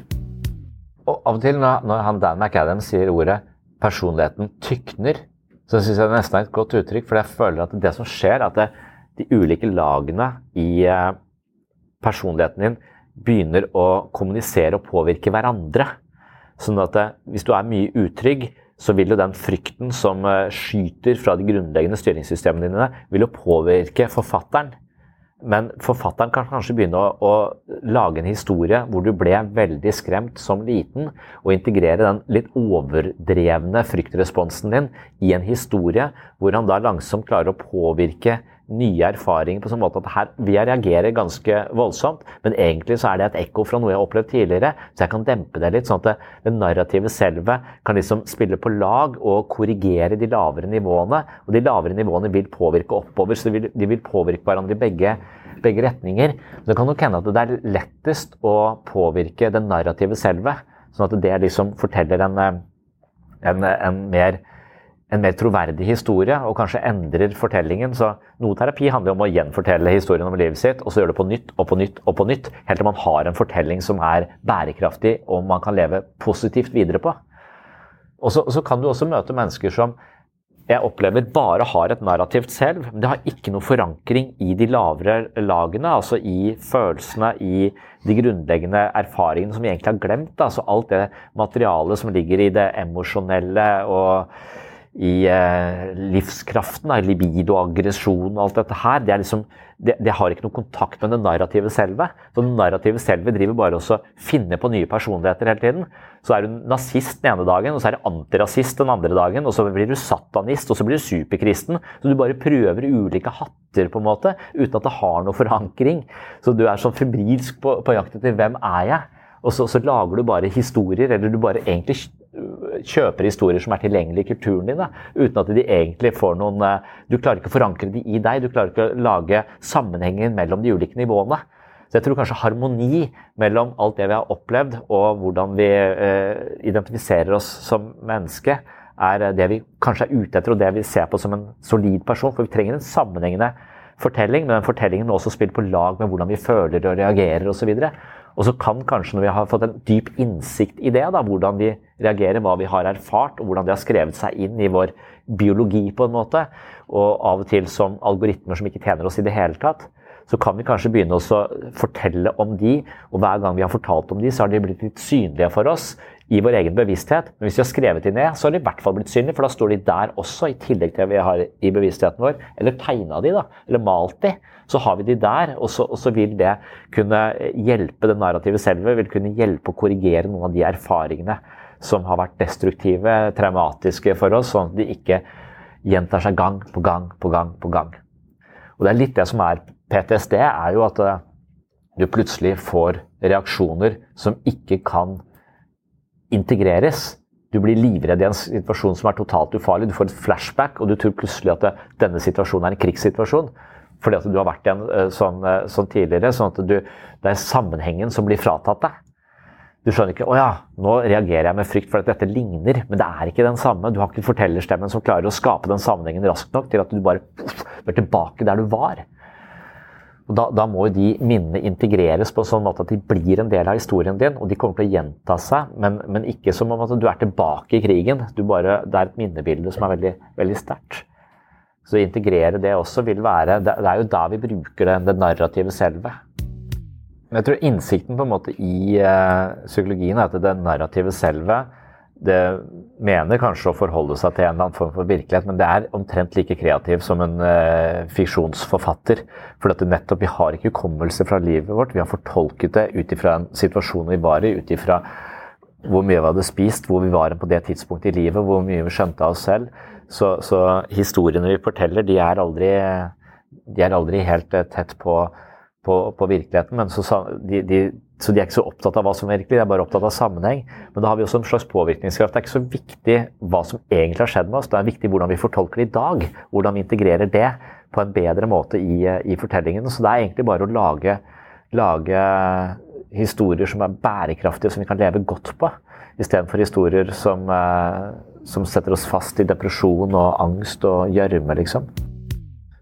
Og av og til når, når han Dan McAdam sier ordet 'personligheten tykner', så syns jeg det nesten er et godt uttrykk. For jeg føler at det som skjer, er at det, de ulike lagene i uh, personligheten din begynner å kommunisere og påvirke hverandre. Sånn at det, hvis du er mye utrygg, så vil jo den frykten som skyter fra de grunnleggende styringssystemene dine, vil jo påvirke forfatteren. Men forfatteren kan kanskje begynne å, å, lage en historie hvor du ble veldig skremt som liten, og integrere den litt overdrevne fryktresponsen din i en historie hvor han da langsomt klarer å påvirke nye erfaringer på sånn måte at her, vi reagerer ganske voldsomt, men egentlig så er det et ekko fra noe jeg har opplevd tidligere, så jeg kan dempe det litt, sånn at det, det narrative selve kan liksom spille på lag og korrigere de lavere nivåene. Og de lavere nivåene vil påvirke oppover, så de vil, de vil påvirke hverandre i begge, begge retninger. Det kan nok hende at det er lettest å påvirke det narrative selve, sånn at det liksom forteller en, en, en mer en mer troverdig historie og kanskje endrer fortellingen. Så noe terapi handler om å gjenfortelle historien om livet sitt, og så gjøre det på nytt og på nytt og på nytt, helt til man har en fortelling som er bærekraftig og man kan leve positivt videre på. Og så, så kan du også møte mennesker som jeg opplever bare har et narrativt selv, men det har ikke noe forankring i de lavere lagene, altså i følelsene, i de grunnleggende erfaringene som vi egentlig har glemt. Altså alt det materialet som ligger i det emosjonelle og i eh, livskraften, da, libido, aggresjon og alt dette her, det, liksom, det, det, har ikke noen kontakt med det narrative selve. Så det narrative selve driver bare også finner på nye personligheter hele tiden. Så er du nazist den ene dagen, og så er du antirasist den andre dagen, og så blir du satanist, og så blir du superkristen. Så du bare prøver ulike hatter på en måte, uten at det har noe forankring. Så du er sånn febrilsk på, på jakt etter hvem er jeg? Og så, så lager du bare historier, eller du bare egentlig kjøper historier som er tilgjengelige i kulturen din, da, uten at de egentlig får noen eh, Du klarer ikke å forankre de i deg. Du klarer ikke å lage sammenhengen mellom de ulike nivåene. Så jeg tror kanskje harmoni mellom alt det vi har opplevd, og hvordan vi eh, identifiserer oss som menneske, er det vi kanskje er ute etter, og det vi ser på som en solid person. For vi trenger en sammenhengende fortelling, men den fortellingen må også spille på lag med hvordan vi føler og reagerer osv. Og så kan kanskje, når vi har fått en dyp innsikt i det, da, hvordan vi reagerer, hva vi har erfart, og hvordan det har skrevet seg inn i vår biologi på en måte, og av og til som algoritmer som ikke tjener oss i det hele tatt, så kan vi kanskje begynne å fortelle om de, og hver gang vi har fortalt om de, så har de blitt litt synlige for oss i vår egen bevissthet. Men hvis vi har skrevet de ned, så har de i hvert fall blitt synlige, for da står de der også, i tillegg til det vi har i bevisstheten vår. Eller tegna de, da. Eller malt de. Så har vi de der, og så, og så vil det kunne hjelpe det narrative selve, vil kunne hjelpe å korrigere noen av de erfaringene som har vært destruktive, traumatiske for oss, sånn at de ikke gjentar seg gang på gang på gang på gang. Og det er litt det som er PTSD, er jo at eh, du plutselig får reaksjoner som ikke kan integreres. Du blir livredd i en situasjon som er totalt ufarlig. Du får et flashback, og du tror plutselig at det, denne situasjonen er en krigssituasjon. Fordi at du har vært i en eh, sånn, eh, sånn tidligere. sånn at du, Det er sammenhengen som blir fratatt deg. Du skjønner ikke 'Å ja, nå reagerer jeg med frykt for at dette ligner', men det er ikke den samme. Du har ikke fortellerstemmen som klarer å skape den sammenhengen raskt nok til at du bare er tilbake der du var. Og da, da, må de minnene integreres på en sånn måte at de blir en del av historien din. Og de kommer til å gjenta seg, men, men ikke som om at du er tilbake i krigen. Bare, det er et minnebilde som er veldig, veldig sterkt. Så å integrere det også vil være Det, er jo da vi bruker det, det narrative selve. Men jeg tror innsikten på en måte i uh, psykologien er at det narrative selve det mener kanskje å forholde seg til en eller annen form for virkelighet, men det er omtrent like kreativ som en uh, fiksjonsforfatter. For at nettopp vi har ikke hukommelse fra livet vårt. Vi har fortolket det ut ifra en situasjon vi var i, ut hvor mye vi hadde spist, hvor vi var på det tidspunktet i livet, hvor mye vi skjønte av oss selv. Så, så historiene vi forteller, de er aldri, de er aldri helt uh, tett på på, på virkeligheten. Men så, de, de, så, de, er ikke så opptatt av hva som er virkelig, de er bare opptatt av sammenheng. Men da har vi også en slags påvirkningskraft. Det er ikke så viktig hva som egentlig har skjedd med oss, det er viktig hvordan vi fortolker det i dag. Hvordan vi integrerer det på en bedre måte i, i fortellingen. Så det er egentlig bare å lage, lage historier som er bærekraftige, som vi kan leve godt på. Istedenfor historier som, eh, som setter oss fast i depresjon og angst og gjørme, liksom.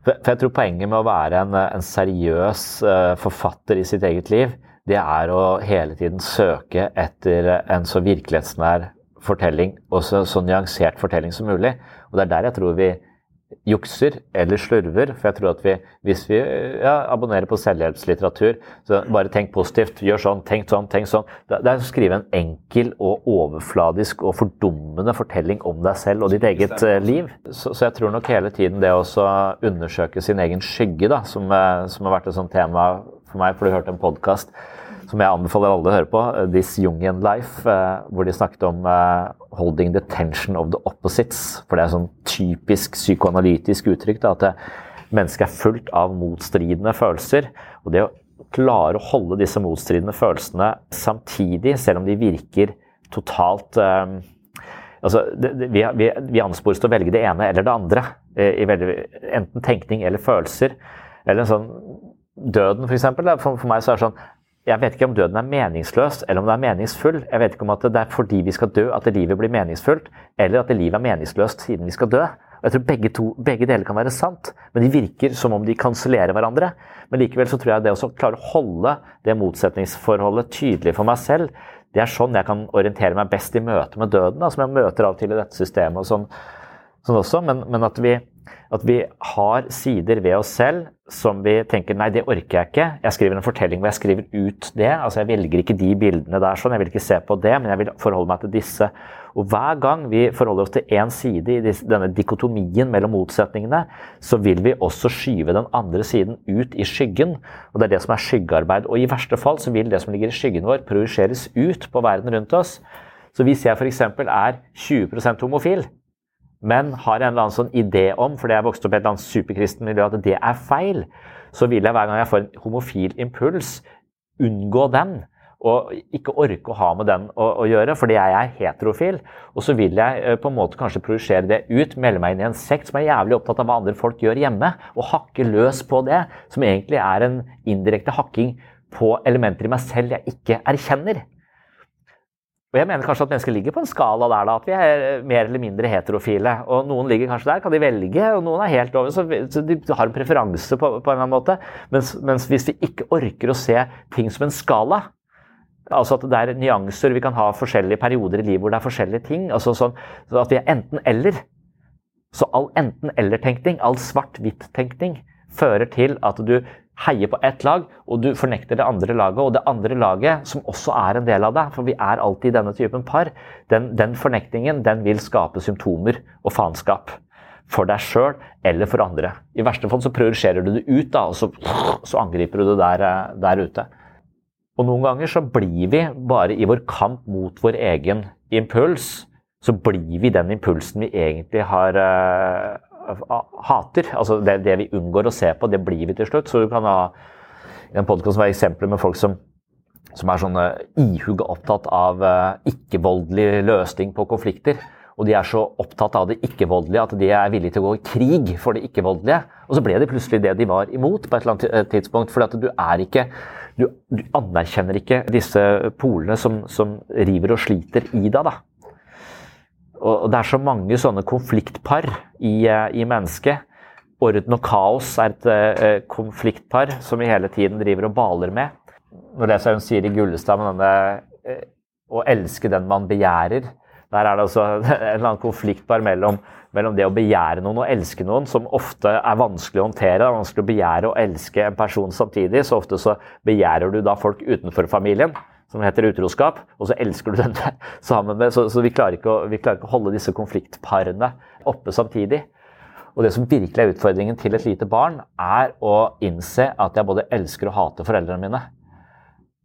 For, jeg tror poenget med å være en, en seriøs uh, forfatter i sitt eget liv, det er å hele tiden søke etter en så virkelighetsnær fortelling og så, så nyansert fortelling som mulig. Og det er der jeg tror vi jukser eller slurver. For jeg tror at vi, hvis vi ja, abonnerer på selvhjelpslitteratur, så bare tenk positivt, gjør sånn, tenk sånn, tenk sånn. Det er å skrive en enkel og overfladisk og fordummende fortelling om deg selv og ditt eget uh, liv. Så, så, jeg tror nok hele tiden det å undersøke sin egen skygge, da, som, uh, som har vært et sånt tema for meg, for du hørte en podkast som jeg anbefaler alle å høre på, eh, This Jungian Life, hvor de snakket om 'holding the tension of the opposites'. For det er sånn typisk psykoanalytisk uttrykk da, at mennesket er fullt av motstridende følelser. Og det å klare å holde disse motstridende følelsene samtidig, selv om de virker totalt altså, det, vi, vi, vi, anspores til å velge det ene eller det andre. Eh, veldig, enten tenkning eller følelser. Eller sånn Døden, f.eks. For, for meg så er det sånn jeg vet ikke om døden er meningsløs eller om den er meningsfull. Jeg vet ikke om det er fordi vi skal dø at livet blir meningsfullt, eller at livet er meningsløst siden vi skal dø. Og jeg tror begge, to, begge deler kan være sant, men de virker som om de kansellerer hverandre. Men likevel så tror jeg det å klare å holde det motsetningsforholdet tydelig for meg selv, det er sånn jeg kan orientere meg best i møte med døden, da, som jeg møter av og til i dette systemet. og sånn, sånn også, men, men at vi at vi har sider ved oss selv som vi tenker nei, det orker jeg ikke. Jeg skriver en fortelling hvor jeg skriver ut det. altså Jeg velger ikke de bildene der, sånn, jeg vil ikke se på det, men jeg vil forholde meg til disse. Og Hver gang vi forholder oss til én side i denne dikotomien mellom motsetningene, så vil vi også skyve den andre siden ut i skyggen. og Det er det som er skyggearbeid. Og i verste fall så vil det som ligger i skyggen vår, projiseres ut på verden rundt oss. Så hvis jeg f.eks. er 20% homofil, men har en eller annen sånn idé om, fordi jeg vokste opp i et eller annet superkristen miljø, at det er feil, så vil jeg hver gang jeg får en homofil impuls, unngå den. Og ikke orke å ha med den å, å gjøre, fordi jeg er heterofil. Og så vil jeg eh, på en måte kanskje projisere det ut, melde meg inn i en sekt som er jævlig opptatt av hva andre folk gjør hjemme, og hakke løs på det, som egentlig er en indirekte hakking på elementer i meg selv jeg ikke erkjenner. Og jeg mener kanskje at mennesker ligger på en skala der, da, at vi er mer eller mindre heterofile. Og noen ligger kanskje der, kan de velge, og noen er helt over. Så, de har en preferanse på, på en eller annen måte. Mens, mens, hvis vi ikke orker å se ting som en skala, altså at det er nyanser, vi kan ha forskjellige perioder i livet hvor det er forskjellige ting, altså sånn så at vi er enten-eller. Så all enten-eller-tenkning, all svart-hvitt-tenkning, fører til at du heier på ett lag, og du fornekter det andre laget. Og det andre laget, som også er en del av deg, for vi er alltid denne typen par, den, den fornektingen den vil skape symptomer og faenskap. For deg sjøl eller for andre. I verste fall så prioriterer du det ut, da, og så, så angriper du det der, der ute. Og noen ganger så blir vi bare i vår kamp mot vår egen impuls, så blir vi den impulsen vi egentlig har uh, hater. Altså det, det, vi unngår å se på, det blir vi til slutt. Så du kan ha en podkast være eksempler med folk som, som er sånn ihuga opptatt av uh, ikke-voldelig løsning på konflikter. Og de er så opptatt av det ikke-voldelige at de er villige til å gå i krig for det ikke-voldelige. Og så ble det plutselig det de var imot på et eller annet tidspunkt. For du er ikke du, du, anerkjenner ikke disse polene som, som river og sliter i deg. da. Og, det er så mange sånne konfliktpar i, eh, i mennesket. Orden og kaos er et uh, konfliktpar som vi hele tiden driver og baler med. Nå leser jeg hun Siri Gullestad med denne uh, 'Å elske den man begjærer'. Der er det altså en eller annen konfliktpar mellom, mellom, det å begjære noen og elske noen, som ofte er vanskelig å håndtere. Det er vanskelig å begjære og elske en person samtidig. Så ofte så begjærer du da folk utenfor familien, som heter utroskap, og så elsker du den sammen med Så, så vi, klarer å, vi, klarer ikke å, holde disse konfliktparene oppe samtidig. Og det som virkelig er utfordringen til et lite barn, er å innse at jeg både elsker og hater foreldrene mine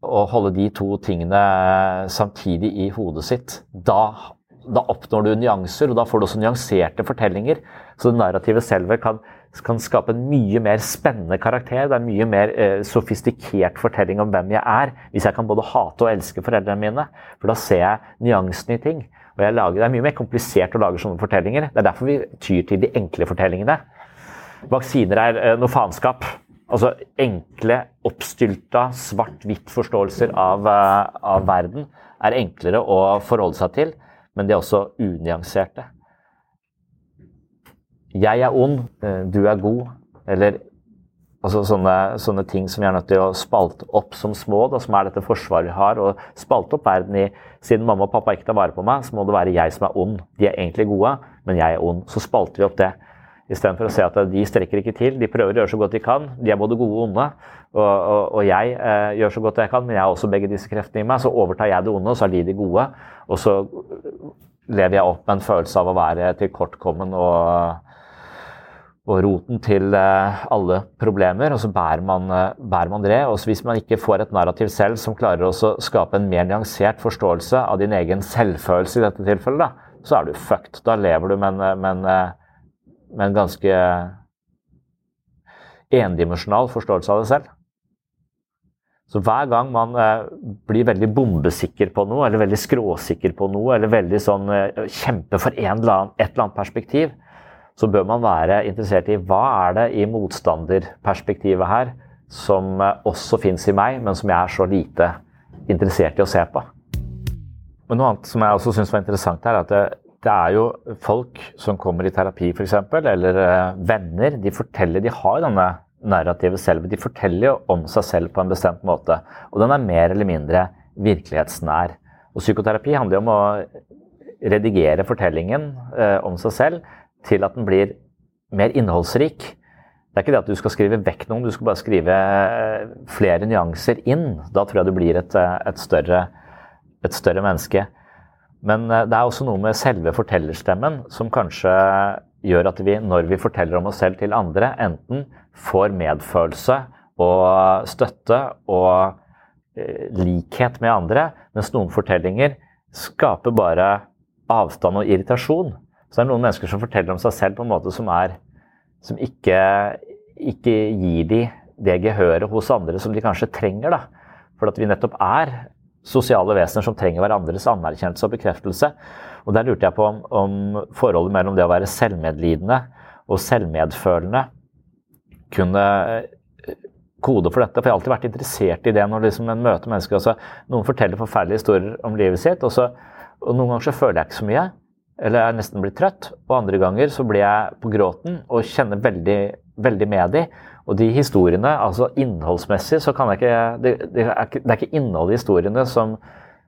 Og holde de to tingene samtidig i hodet sitt. Da da oppnår du nyanser, og da får du også nyanserte fortellinger. Så det narrative selve kan, kan skape en mye mer spennende karakter. Det er en mye mer eh, sofistikert fortelling om hvem jeg er, hvis jeg kan både hate og elske foreldrene mine. For da ser jeg nyansene i ting. Og lager, det er mye mer komplisert å lage sånne fortellinger. Det er derfor vi tyr til de enkle fortellingene. Vaksiner er eh, noe faenskap. Altså enkle, oppstylta, svart-hvitt forståelser av, uh, av verden er enklere å forholde seg til men de er også unyanserte. Jeg er ond, eh, du er god. Eller altså sånne, sånne, ting som vi er nødt til å spalte opp som små, da, som er dette forsvaret vi har. Og spalte opp verden i Siden mamma og pappa ikke tar vare på meg, så må det være jeg som er ond. De er egentlig gode, men jeg er ond. Så spalter vi opp det. Istedenfor å se at de strekker ikke til. De prøver å gjøre så godt de kan. De er både gode og onde. Og, og, og jeg eh, gjør så godt jeg kan, men jeg har også begge disse kreftene i meg. Så overtar jeg det onde, og så er de de gode. Og så lever jeg opp med en følelse av å være tilkortkommen og, og roten til eh, alle problemer. Og så bærer man, eh, bærer man det. Og hvis man ikke får et narrativ selv som klarer å skape en mer nyansert forståelse av din egen selvfølelse i dette tilfellet, da, så er du fucked. Da lever du med en, en, eh, med en ganske endimensjonal forståelse av deg selv. Så hver gang man blir veldig bombesikker på noe, eller veldig skråsikker på noe, eller veldig sånn kjemper for for eller annen, et eller annet perspektiv, så bør man være interessert i hva er det i motstanderperspektivet her som eh, også fins i meg, men som jeg er så lite interessert i å se på. Men noe annet som jeg også syns var interessant er at det, det, er jo folk som kommer i terapi f.eks., eller venner, de forteller De har denne narrativet selv. De forteller jo om seg selv på en bestemt måte. Og den er mer eller mindre virkelighetsnær. Og psykoterapi handler jo om å redigere fortellingen eh, om seg selv til at den blir mer innholdsrik. Det er ikke det at du skal skrive vekk noen, du skal bare skrive eh, flere nyanser inn. Da tror jeg du blir et, eh, et, større, et større menneske. Men eh, det er også noe med selve fortellerstemmen som kanskje gjør at vi, når vi forteller om oss selv til andre, enten får medfølelse og støtte og likhet med andre, mens noen fortellinger skaper bare avstand og irritasjon. Så det er noen mennesker som forteller om seg selv på en måte som, er, som ikke, ikke gir de det gehøret hos andre som de kanskje trenger. Da. For at vi nettopp er sosiale vesener som trenger hverandres anerkjennelse og bekreftelse. Og Der lurte jeg på om, om forholdet mellom det å være selvmedlidende og selvmedfølende kunne eh, kode for dette. For jeg har alltid vært interessert i det når liksom en møter mennesker. Altså, noen forteller forferdelige historier om livet sitt, og, så, og noen ganger så føler jeg ikke så mye. Eller jeg nesten blitt trøtt. Og andre ganger så blir jeg på gråten og kjenner veldig, veldig med de. Og de historiene, altså innholdsmessig, så kan jeg ikke Det, er, det er ikke innholdet i historiene som,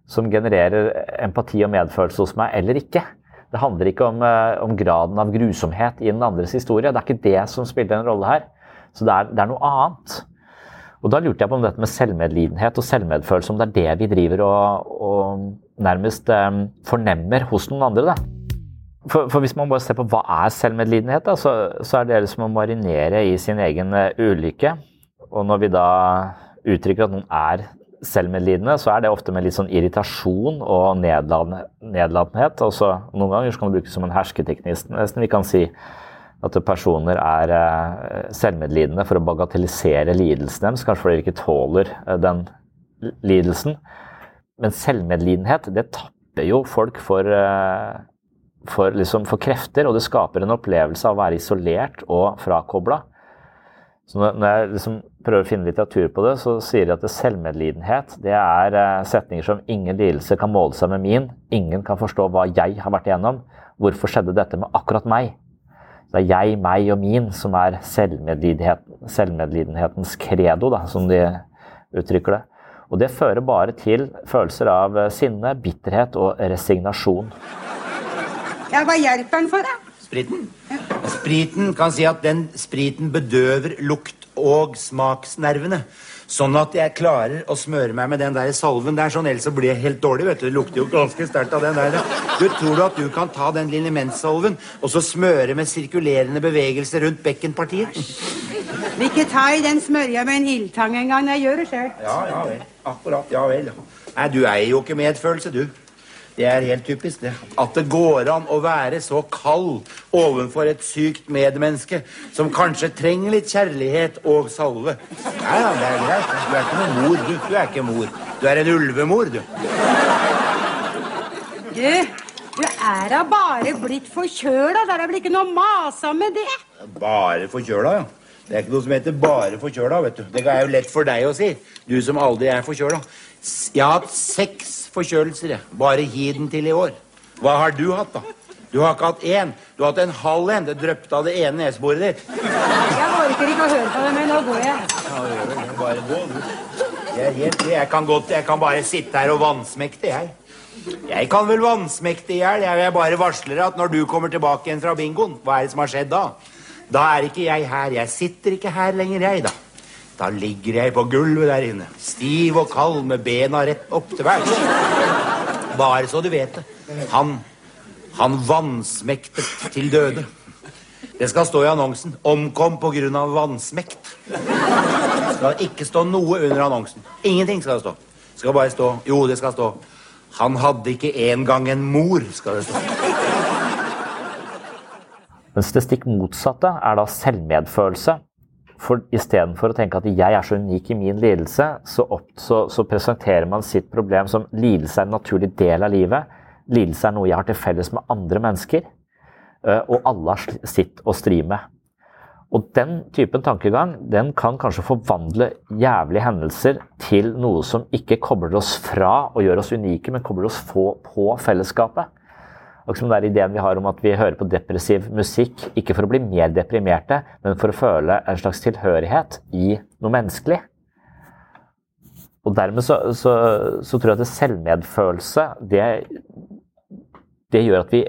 som, genererer empati og medfølelse hos meg, eller ikke. Det handler ikke om, eh, om, graden av grusomhet i den andres historie. Det er ikke det som spiller en rolle her. Så det er, det er noe annet. Og da lurte jeg på om dette med selvmedlidenhet og selvmedfølelse, om det er det vi driver og, og nærmest um, fornemmer hos noen andre. da. For, for, hvis man bare ser på hva er selvmedlidenhet, da, så, så, er det som å marinere i sin egen uh, ulykke. Og når vi da uttrykker at noen er selvmedlidende, så er det ofte med litt sånn irritasjon og nedlatenhet. Noen ganger kan det brukes som en hersketeknikk. Nesten vi kan si at personer er eh, selvmedlidende for å bagatellisere lidelsen deres, kanskje fordi de ikke tåler eh, den lidelsen. Men selvmedlidenhet, det tapper jo folk for, eh, for, liksom, for krefter, og det skaper en opplevelse av å være isolert og frakobla. Så når jeg liksom prøver å finne litteratur på det, så sier de at det selvmedlidenhet det er setninger som 'ingen lidelse kan måle seg med min', 'ingen kan forstå hva jeg har vært igjennom', 'hvorfor skjedde dette med akkurat meg'? Det er jeg, meg og min som er selvmedlidenhetens credo, da, som de uttrykker det. Og det fører bare til følelser av sinne, bitterhet og resignasjon. Ja, Hva hjelper den for, da? Spriten? Ja. Spriten kan si at den spriten bedøver lukt- og smaksnervene. Sånn at jeg klarer å smøre meg med den der salven der, sånn, ellers så blir jeg helt dårlig. vet du. Det lukter jo ganske sterkt av den der. Du Tror du at du kan ta den linimentsalven, og så smøre med sirkulerende bevegelser rundt bekkenpartiet? Vil ikke ta i den smørja med en ildtang engang. Jeg gjør det sjøl. Ja, ja vel. Akkurat. Ja vel. Nei, du eier jo ikke medfølelse, du. Det er helt typisk, det. At det går an å være så kald overfor et sykt medmenneske som kanskje trenger litt kjærlighet og salve. Ja, ja, det er greit. Du er ikke noen mor, du. Du er ikke mor. Du er en ulvemor, du. Du, du er da bare blitt forkjøla. Det er vel ikke noe masa med det? Bare forkjøla, ja. Det er ikke noe som heter 'bare forkjøla'. vet du. Det er jo lett for deg å si, du som aldri er forkjøla. Jeg har hatt seks forkjølelser. jeg. Bare gi den til i år. Hva har du hatt, da? Du har ikke hatt én. Du har hatt en halv en. Det dryppet av det ene neseboret ditt. Jeg orker ikke å høre på det, men nå går jeg. Ja, bare gå, du. Jeg, helt, jeg, kan godt, jeg kan bare sitte her og vansmekte, jeg. Jeg kan vel vansmekte i hjel. Jeg bare varsler at når du kommer tilbake igjen fra bingoen, hva er det som har skjedd da? Da er ikke jeg her. Jeg sitter ikke her lenger, jeg, da. Da ligger jeg på gulvet der inne, stiv og kald med bena rett opp til værs. Bare så du vet det. Han han vansmektet til døde. Det skal stå i annonsen 'Omkom pga. vannsmekt'. Det skal ikke stå noe under annonsen. Ingenting skal det stå. Det skal bare stå Jo, det skal stå 'Han hadde ikke engang en mor', skal det stå. Mens det stikk motsatte er da selvmedfølelse. For istedenfor å tenke at jeg er så unik i min lidelse, så, opp, så, så, presenterer man sitt problem som lidelse er en naturlig del av livet. Lidelse er noe jeg har til felles med andre mennesker. Og alle har sitt å stri med. Og den typen tankegang den kan kanskje forvandle jævlige hendelser til noe som ikke kobler oss fra og gjør oss unike, men kobler oss få på fellesskapet. Og som den ideen vi har om at vi hører på depressiv musikk ikke for å bli mer deprimerte, men for å føle en slags tilhørighet i noe menneskelig. Og dermed så, så, så tror jeg at selvmedfølelse det, det gjør at vi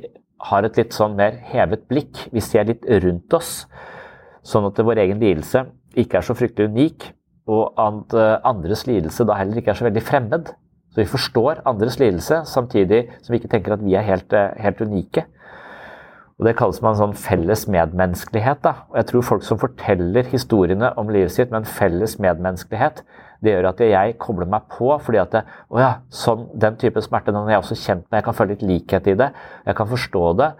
har et litt sånn mer hevet blikk. Vi ser litt rundt oss, sånn at vår egen lidelse ikke er så fryktelig unik, og at eh, andres lidelse da heller ikke er så veldig fremmed. Så vi forstår andres lidelse, samtidig som vi ikke tenker at vi er helt, eh, helt unike. Og Det kalles man sånn felles medmenneskelighet. Da. Og jeg tror folk som forteller historiene om livet sitt med en felles medmenneskelighet, det gjør at jeg kobler meg på. fordi at det, å ja, sånn, Den type smerte den er jeg også kjent med. Jeg kan føle litt likhet i det. Jeg kan forstå det.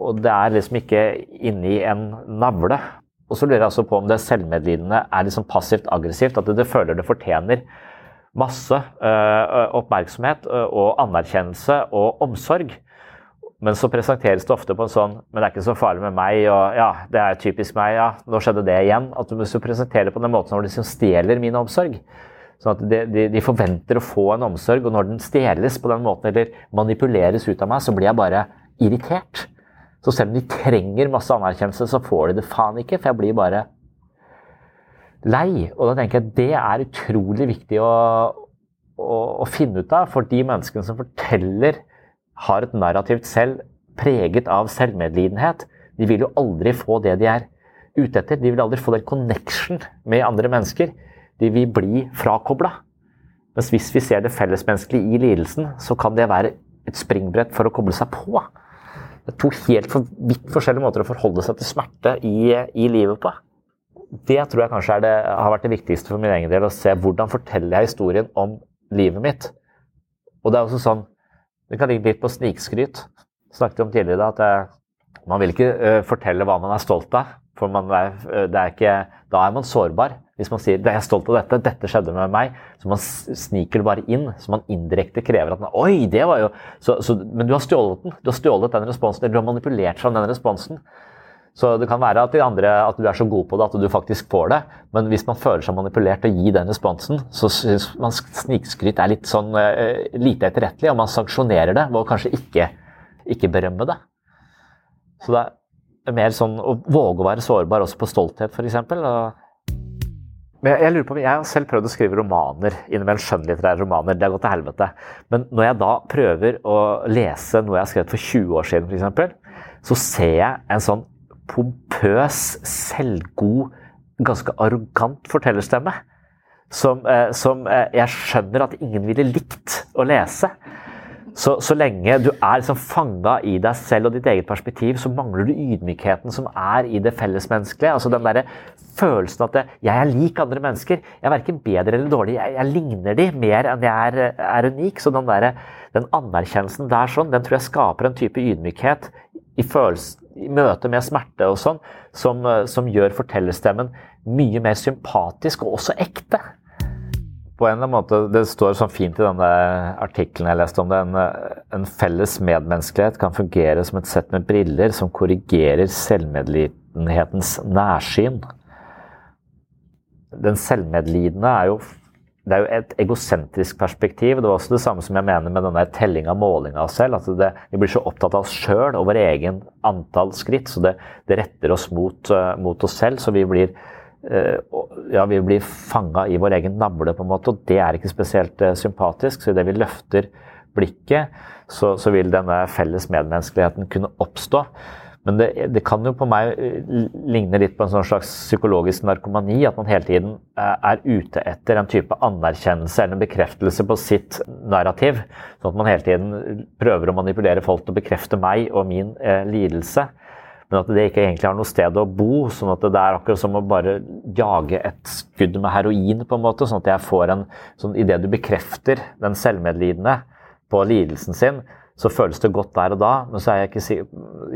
Og det er liksom ikke inni en navle. Og så lurer jeg også på om det selvmedlidende er liksom passivt aggressivt. At det føler det fortjener masse uh, oppmerksomhet uh, og anerkjennelse og omsorg. Men så presenteres det ofte på en sånn Men det er ikke så farlig med meg, og ja, det er typisk meg, ja, nå skjedde det igjen. At du må presentere det på den måten de liksom stjeler min omsorg. Sånn at de, de, de, forventer å få en omsorg, og når den stjeles på den måten, eller manipuleres ut av meg, så blir jeg bare irritert. Så selv om de trenger masse anerkjennelse, så får de det faen ikke, for jeg blir bare lei. Og da tenker jeg at det er utrolig viktig å, å, å finne ut av for de menneskene som forteller, har et narrativt selv preget av selvmedlidenhet. De vil jo aldri få det de er ute etter. De vil aldri få den connection med andre mennesker. de vil bli frakobla. Mens hvis vi ser det fellesmenneskelige i lidelsen, så kan det være et springbrett for å koble seg på. Det er to helt for, vidt forskjellige måter å forholde seg til smerte i, i livet på. Det tror jeg kanskje det, har vært det viktigste for min egen del. Å se hvordan forteller jeg historien om livet mitt. Og det er også sånn Det kan ligge litt på snikskryt. Snakket om tidligere da, at man vil ikke uh, fortelle hva man er stolt av. For er, det er ikke, da er man sårbar. Hvis man sier jeg er stolt av dette, dette skjedde med meg, så man sniker det bare inn. Så man indirekte krever at man, Oi, det var jo så, så, Men du har stjålet den. Du har stjålet den responsen, eller du har manipulert fram den responsen. Så det kan være at, de andre, at du er så god på det at du faktisk får det, men hvis man føler seg manipulert og gir den responsen, så syns man snikskryt er litt sånn uh, lite etterrettelig, og man sanksjonerer det ved å kanskje ikke, ikke berømme det. Så det er mer sånn å våge å være sårbar også på stolthet, f.eks. Men jeg, jeg, lurer på, jeg har selv prøvd å skrive romaner innimellom skjønnlitterære romaner. Det har gått til helvete. Men når jeg da prøver å lese noe jeg har skrevet for 20 år siden, f.eks., så ser jeg en sånn pompøs, selvgod, ganske arrogant fortellerstemme. Som, eh, som eh, jeg skjønner at ingen ville likt å lese. Så, så, lenge du er liksom fanga i deg selv og ditt eget perspektiv, så mangler du ydmykheten som er i det fellesmenneskelige. Altså den der følelsen at jeg er lik andre mennesker. Jeg er verken bedre eller dårlig. Jeg, jeg ligner de mer enn jeg er, er unik. Så den, der, den anerkjennelsen der sånn, den tror jeg skaper en type ydmykhet i, følelse, i møte med smerte og sånn, som, som gjør fortellerstemmen mye mer sympatisk og også ekte på en eller annen måte, Det står sånn fint i denne artikkelen jeg leste om det. En, en, felles medmenneskelighet kan fungere som et sett med briller som korrigerer selvmedlidenhetens nærsyn. Den selvmedlidende er jo, det er jo et egosentrisk perspektiv. Det var også det samme som jeg mener med denne tellinga og målinga av selv. at det, Vi blir så opptatt av oss sjøl og vår egen antall skritt, så det, det retter oss mot, uh, mot oss selv. så vi blir uh, ja, blir fanga i vår egen navle, på en måte, og det er ikke spesielt uh, sympatisk. Så idet vi løfter blikket, så, så, vil denne felles medmenneskeligheten kunne oppstå. Men det, det, kan jo på meg eh, ligne litt på en sånn slags psykologisk narkomani. At man hele tiden er ute etter en type anerkjennelse eller en bekreftelse på sitt narrativ. Sånn at man hele tiden prøver å manipulere folk til å bekrefte meg og min eh, lidelse men at det ikke egentlig har noe sted å bo. sånn at det er akkurat som å bare jage et skudd med heroin, på en måte, sånn at jeg får en sånn Idet du bekrefter den selvmedlidende på lidelsen sin, så føles det godt der og da, men så er jeg ikke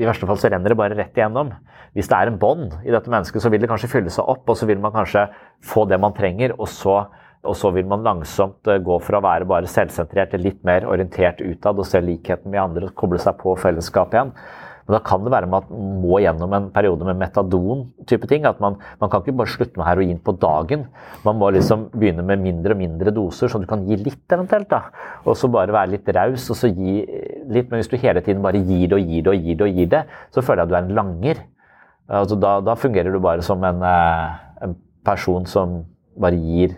i verste fall så renner det bare rett igjennom. Hvis det er en bånd i dette mennesket, så vil det kanskje fylle seg opp, og så vil man kanskje få det man trenger, og så, og så vil man langsomt eh, gå fra å være bare selvsentrert til litt mer orientert utad og se likheten med andre og koble seg på fellesskapet igjen. Men da kan det være med at man må gjennom en periode med metadon-type ting. At man, man, kan ikke bare slutte med heroin på dagen. Man må liksom begynne med mindre og mindre doser, så du kan gi litt eventuelt. da. Og så bare være litt raus og så gi litt. Men hvis du hele tiden bare gir det og gir det og gir det, og gir det, så føler jeg at du er en langer. Altså da, da fungerer du bare som en, eh, en person som bare gir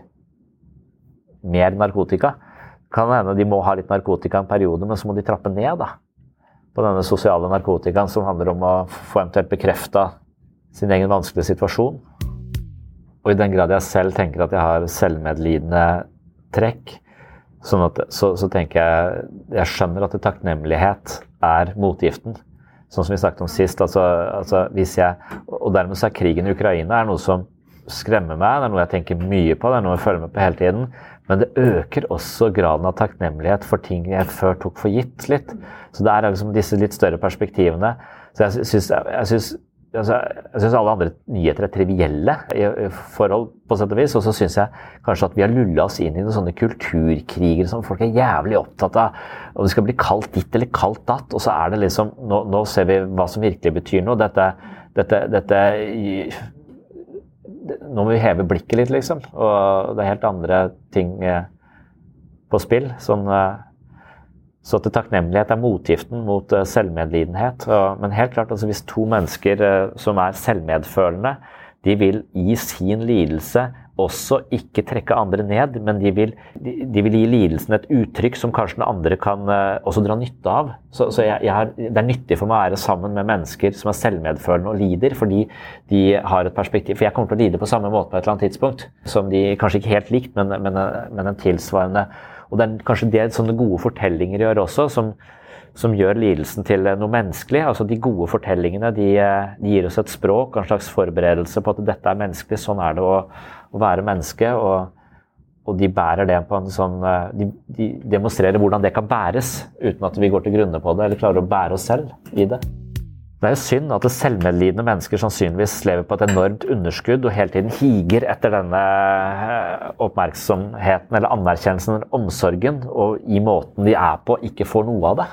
mer narkotika. Kan hende de må ha litt narkotika en periode, men så må de trappe ned. da på denne sosiale narkotikaen som handler om å få eventuelt bekrefta sin egen vanskelige situasjon. Og i den grad jeg selv tenker at jeg har selvmedlidende trekk, sånn at, så, så, tenker jeg Jeg skjønner at takknemlighet er motgiften. Sånn som vi snakket om sist. Altså, altså hvis jeg, og dermed så er krigen i Ukraina er noe som skremmer meg, det er noe jeg tenker mye på, det er noe jeg følger med på hele tiden. Men det øker også graden av takknemlighet for ting jeg før tok for gitt litt. Så det er liksom disse litt større perspektivene. Så jeg syns, jeg syns altså, jeg syns alle andre nyheter er trivielle i, forhold, på sett og vis. Og så syns jeg kanskje at vi har lulla oss inn i noen sånne kulturkriger som folk er jævlig opptatt av. Om det skal bli kaldt ditt eller kaldt datt. Og så er det liksom Nå, nå ser vi hva som virkelig betyr noe. Dette, dette, dette nå må vi heve blikket litt, liksom. Og det er helt andre ting eh, på spill. Sånn, eh, så til takknemlighet er motgiften mot eh, selvmedlidenhet. Men helt klart, altså, hvis to mennesker som er selvmedfølende, de vil i sin lidelse også ikke trekke andre ned, men de vil, de, de vil gi lidelsen et uttrykk som kanskje den andre kan uh, også dra nytte av. Så, så jeg, jeg har, det er nyttig for meg å være sammen med mennesker som er selvmedfølende og lider, fordi de har et perspektiv. For jeg kommer til å lide på samme måte på et eller annet tidspunkt, som de kanskje ikke helt likt, men, men, men en tilsvarende. Og det er kanskje det sånne gode fortellinger gjør også, som, som gjør lidelsen til noe menneskelig. Altså De gode fortellingene de, de, gir oss et språk, en slags forberedelse på at dette er menneskelig. Sånn er det å, å være menneske. Og, og, de bærer det på en sånn de, de, demonstrerer hvordan det kan bæres, uten at vi går til grunne på det eller klarer å bære oss selv i det. Det er jo synd at selvmedlidende mennesker sannsynligvis lever på et enormt underskudd og hele tiden higer etter denne oppmerksomheten eller anerkjennelsen eller omsorgen, og i måten de er på, ikke får noe av det.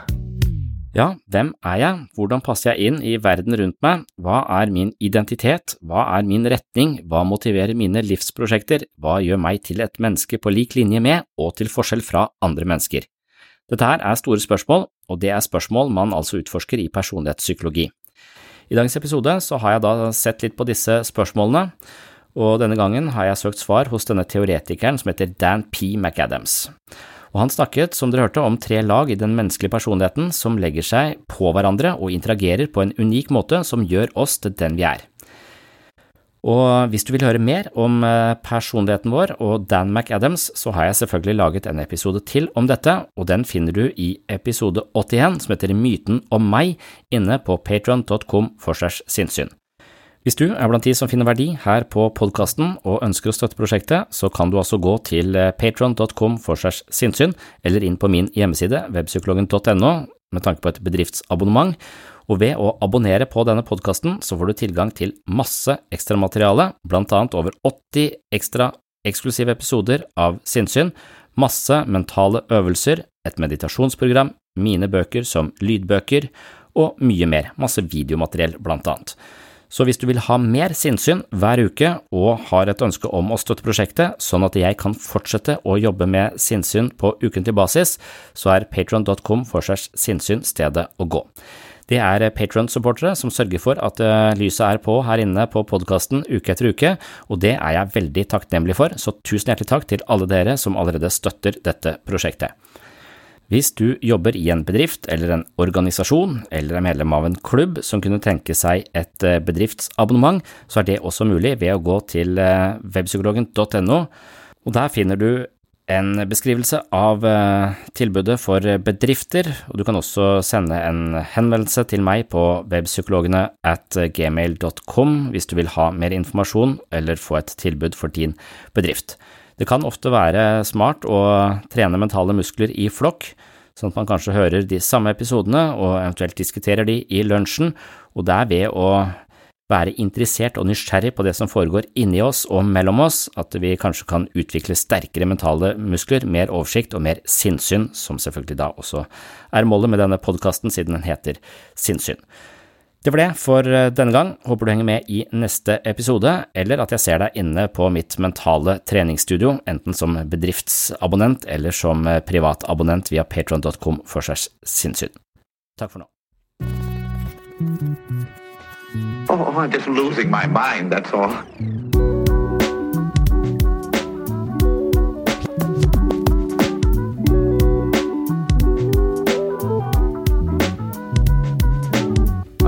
Ja, hvem er jeg, hvordan passer jeg inn i verden rundt meg, hva er min identitet, hva er min retning, hva motiverer mine livsprosjekter, hva gjør meg til et menneske på lik linje med og til forskjell fra andre mennesker? Dette her er store spørsmål, og det er spørsmål man altså utforsker i personlighetspsykologi. I dagens episode så har jeg da sett litt på disse spørsmålene, og denne gangen har jeg søkt svar hos denne teoretikeren som heter Dan P. McAdams og han snakket, som dere hørte, om tre lag i den menneskelige personligheten som legger seg på hverandre og interagerer på en unik måte som gjør oss til den vi er. Og hvis du vil høre mer om eh, personligheten vår og Dan McAdams, så har jeg selvfølgelig laget en episode til om dette, og den finner du i episode 81 som heter Myten om meg inne på patron.com for sinnssyn. Hvis du er blant de som finner verdi her på podkasten og ønsker å støtte prosjektet, så kan du altså gå til eh, patron.com for segs sinnssyn, eller inn på min hjemmeside webpsykologen.no med tanke på et bedriftsabonnement, og ved å abonnere på denne podkasten så får du tilgang til masse ekstramateriale, blant annet over 80 ekstra eksklusive episoder av Sinnsyn, masse mentale øvelser, et meditasjonsprogram, mine bøker som lydbøker og mye mer, masse videomateriell blant annet. Så hvis du vil ha mer sinnssyn hver uke og har et ønske om å støtte prosjektet, sånn at jeg kan fortsette å jobbe med sinnssyn på ukentlig basis, så er patron.com for segs sinnssyn stedet å gå. Det er Patron-supportere som sørger for at eh, lyset er på her inne på podkasten uke etter uke, og det er jeg veldig takknemlig for, så tusen hjertelig takk til alle dere som allerede støtter dette prosjektet. Hvis du jobber i en bedrift eller en organisasjon eller er medlem av en klubb som kunne tenke seg et eh, bedriftsabonnement, så er det også mulig ved å gå til eh, webpsykologen.no, og der finner du en beskrivelse av eh, tilbudet for bedrifter, og du kan også sende en henvendelse til meg på webpsykologene at gmail.com hvis du vil ha mer informasjon eller få et tilbud for din bedrift. Det kan ofte være smart å trene mentale muskler i flokk, sånn at man kanskje hører de samme episodene og eventuelt diskuterer de i lunsjen, og det er ved å være interessert og nysgjerrig på det som foregår inni oss og mellom oss, at vi kanskje kan utvikle sterkere mentale muskler, mer oversikt og mer sinnssyn, som selvfølgelig da også er målet med denne podkasten siden den heter Sinnssyn. Det var det for eh, denne gang. Håper du henger med i neste episode, eller at jeg ser deg inne på mitt mentale treningsstudio, enten som bedriftsabonnent eller som eh, privatabonnent via patron.com for segs sinnssyn. Takk for nå. Oh, I'm just losing my mind, that's all.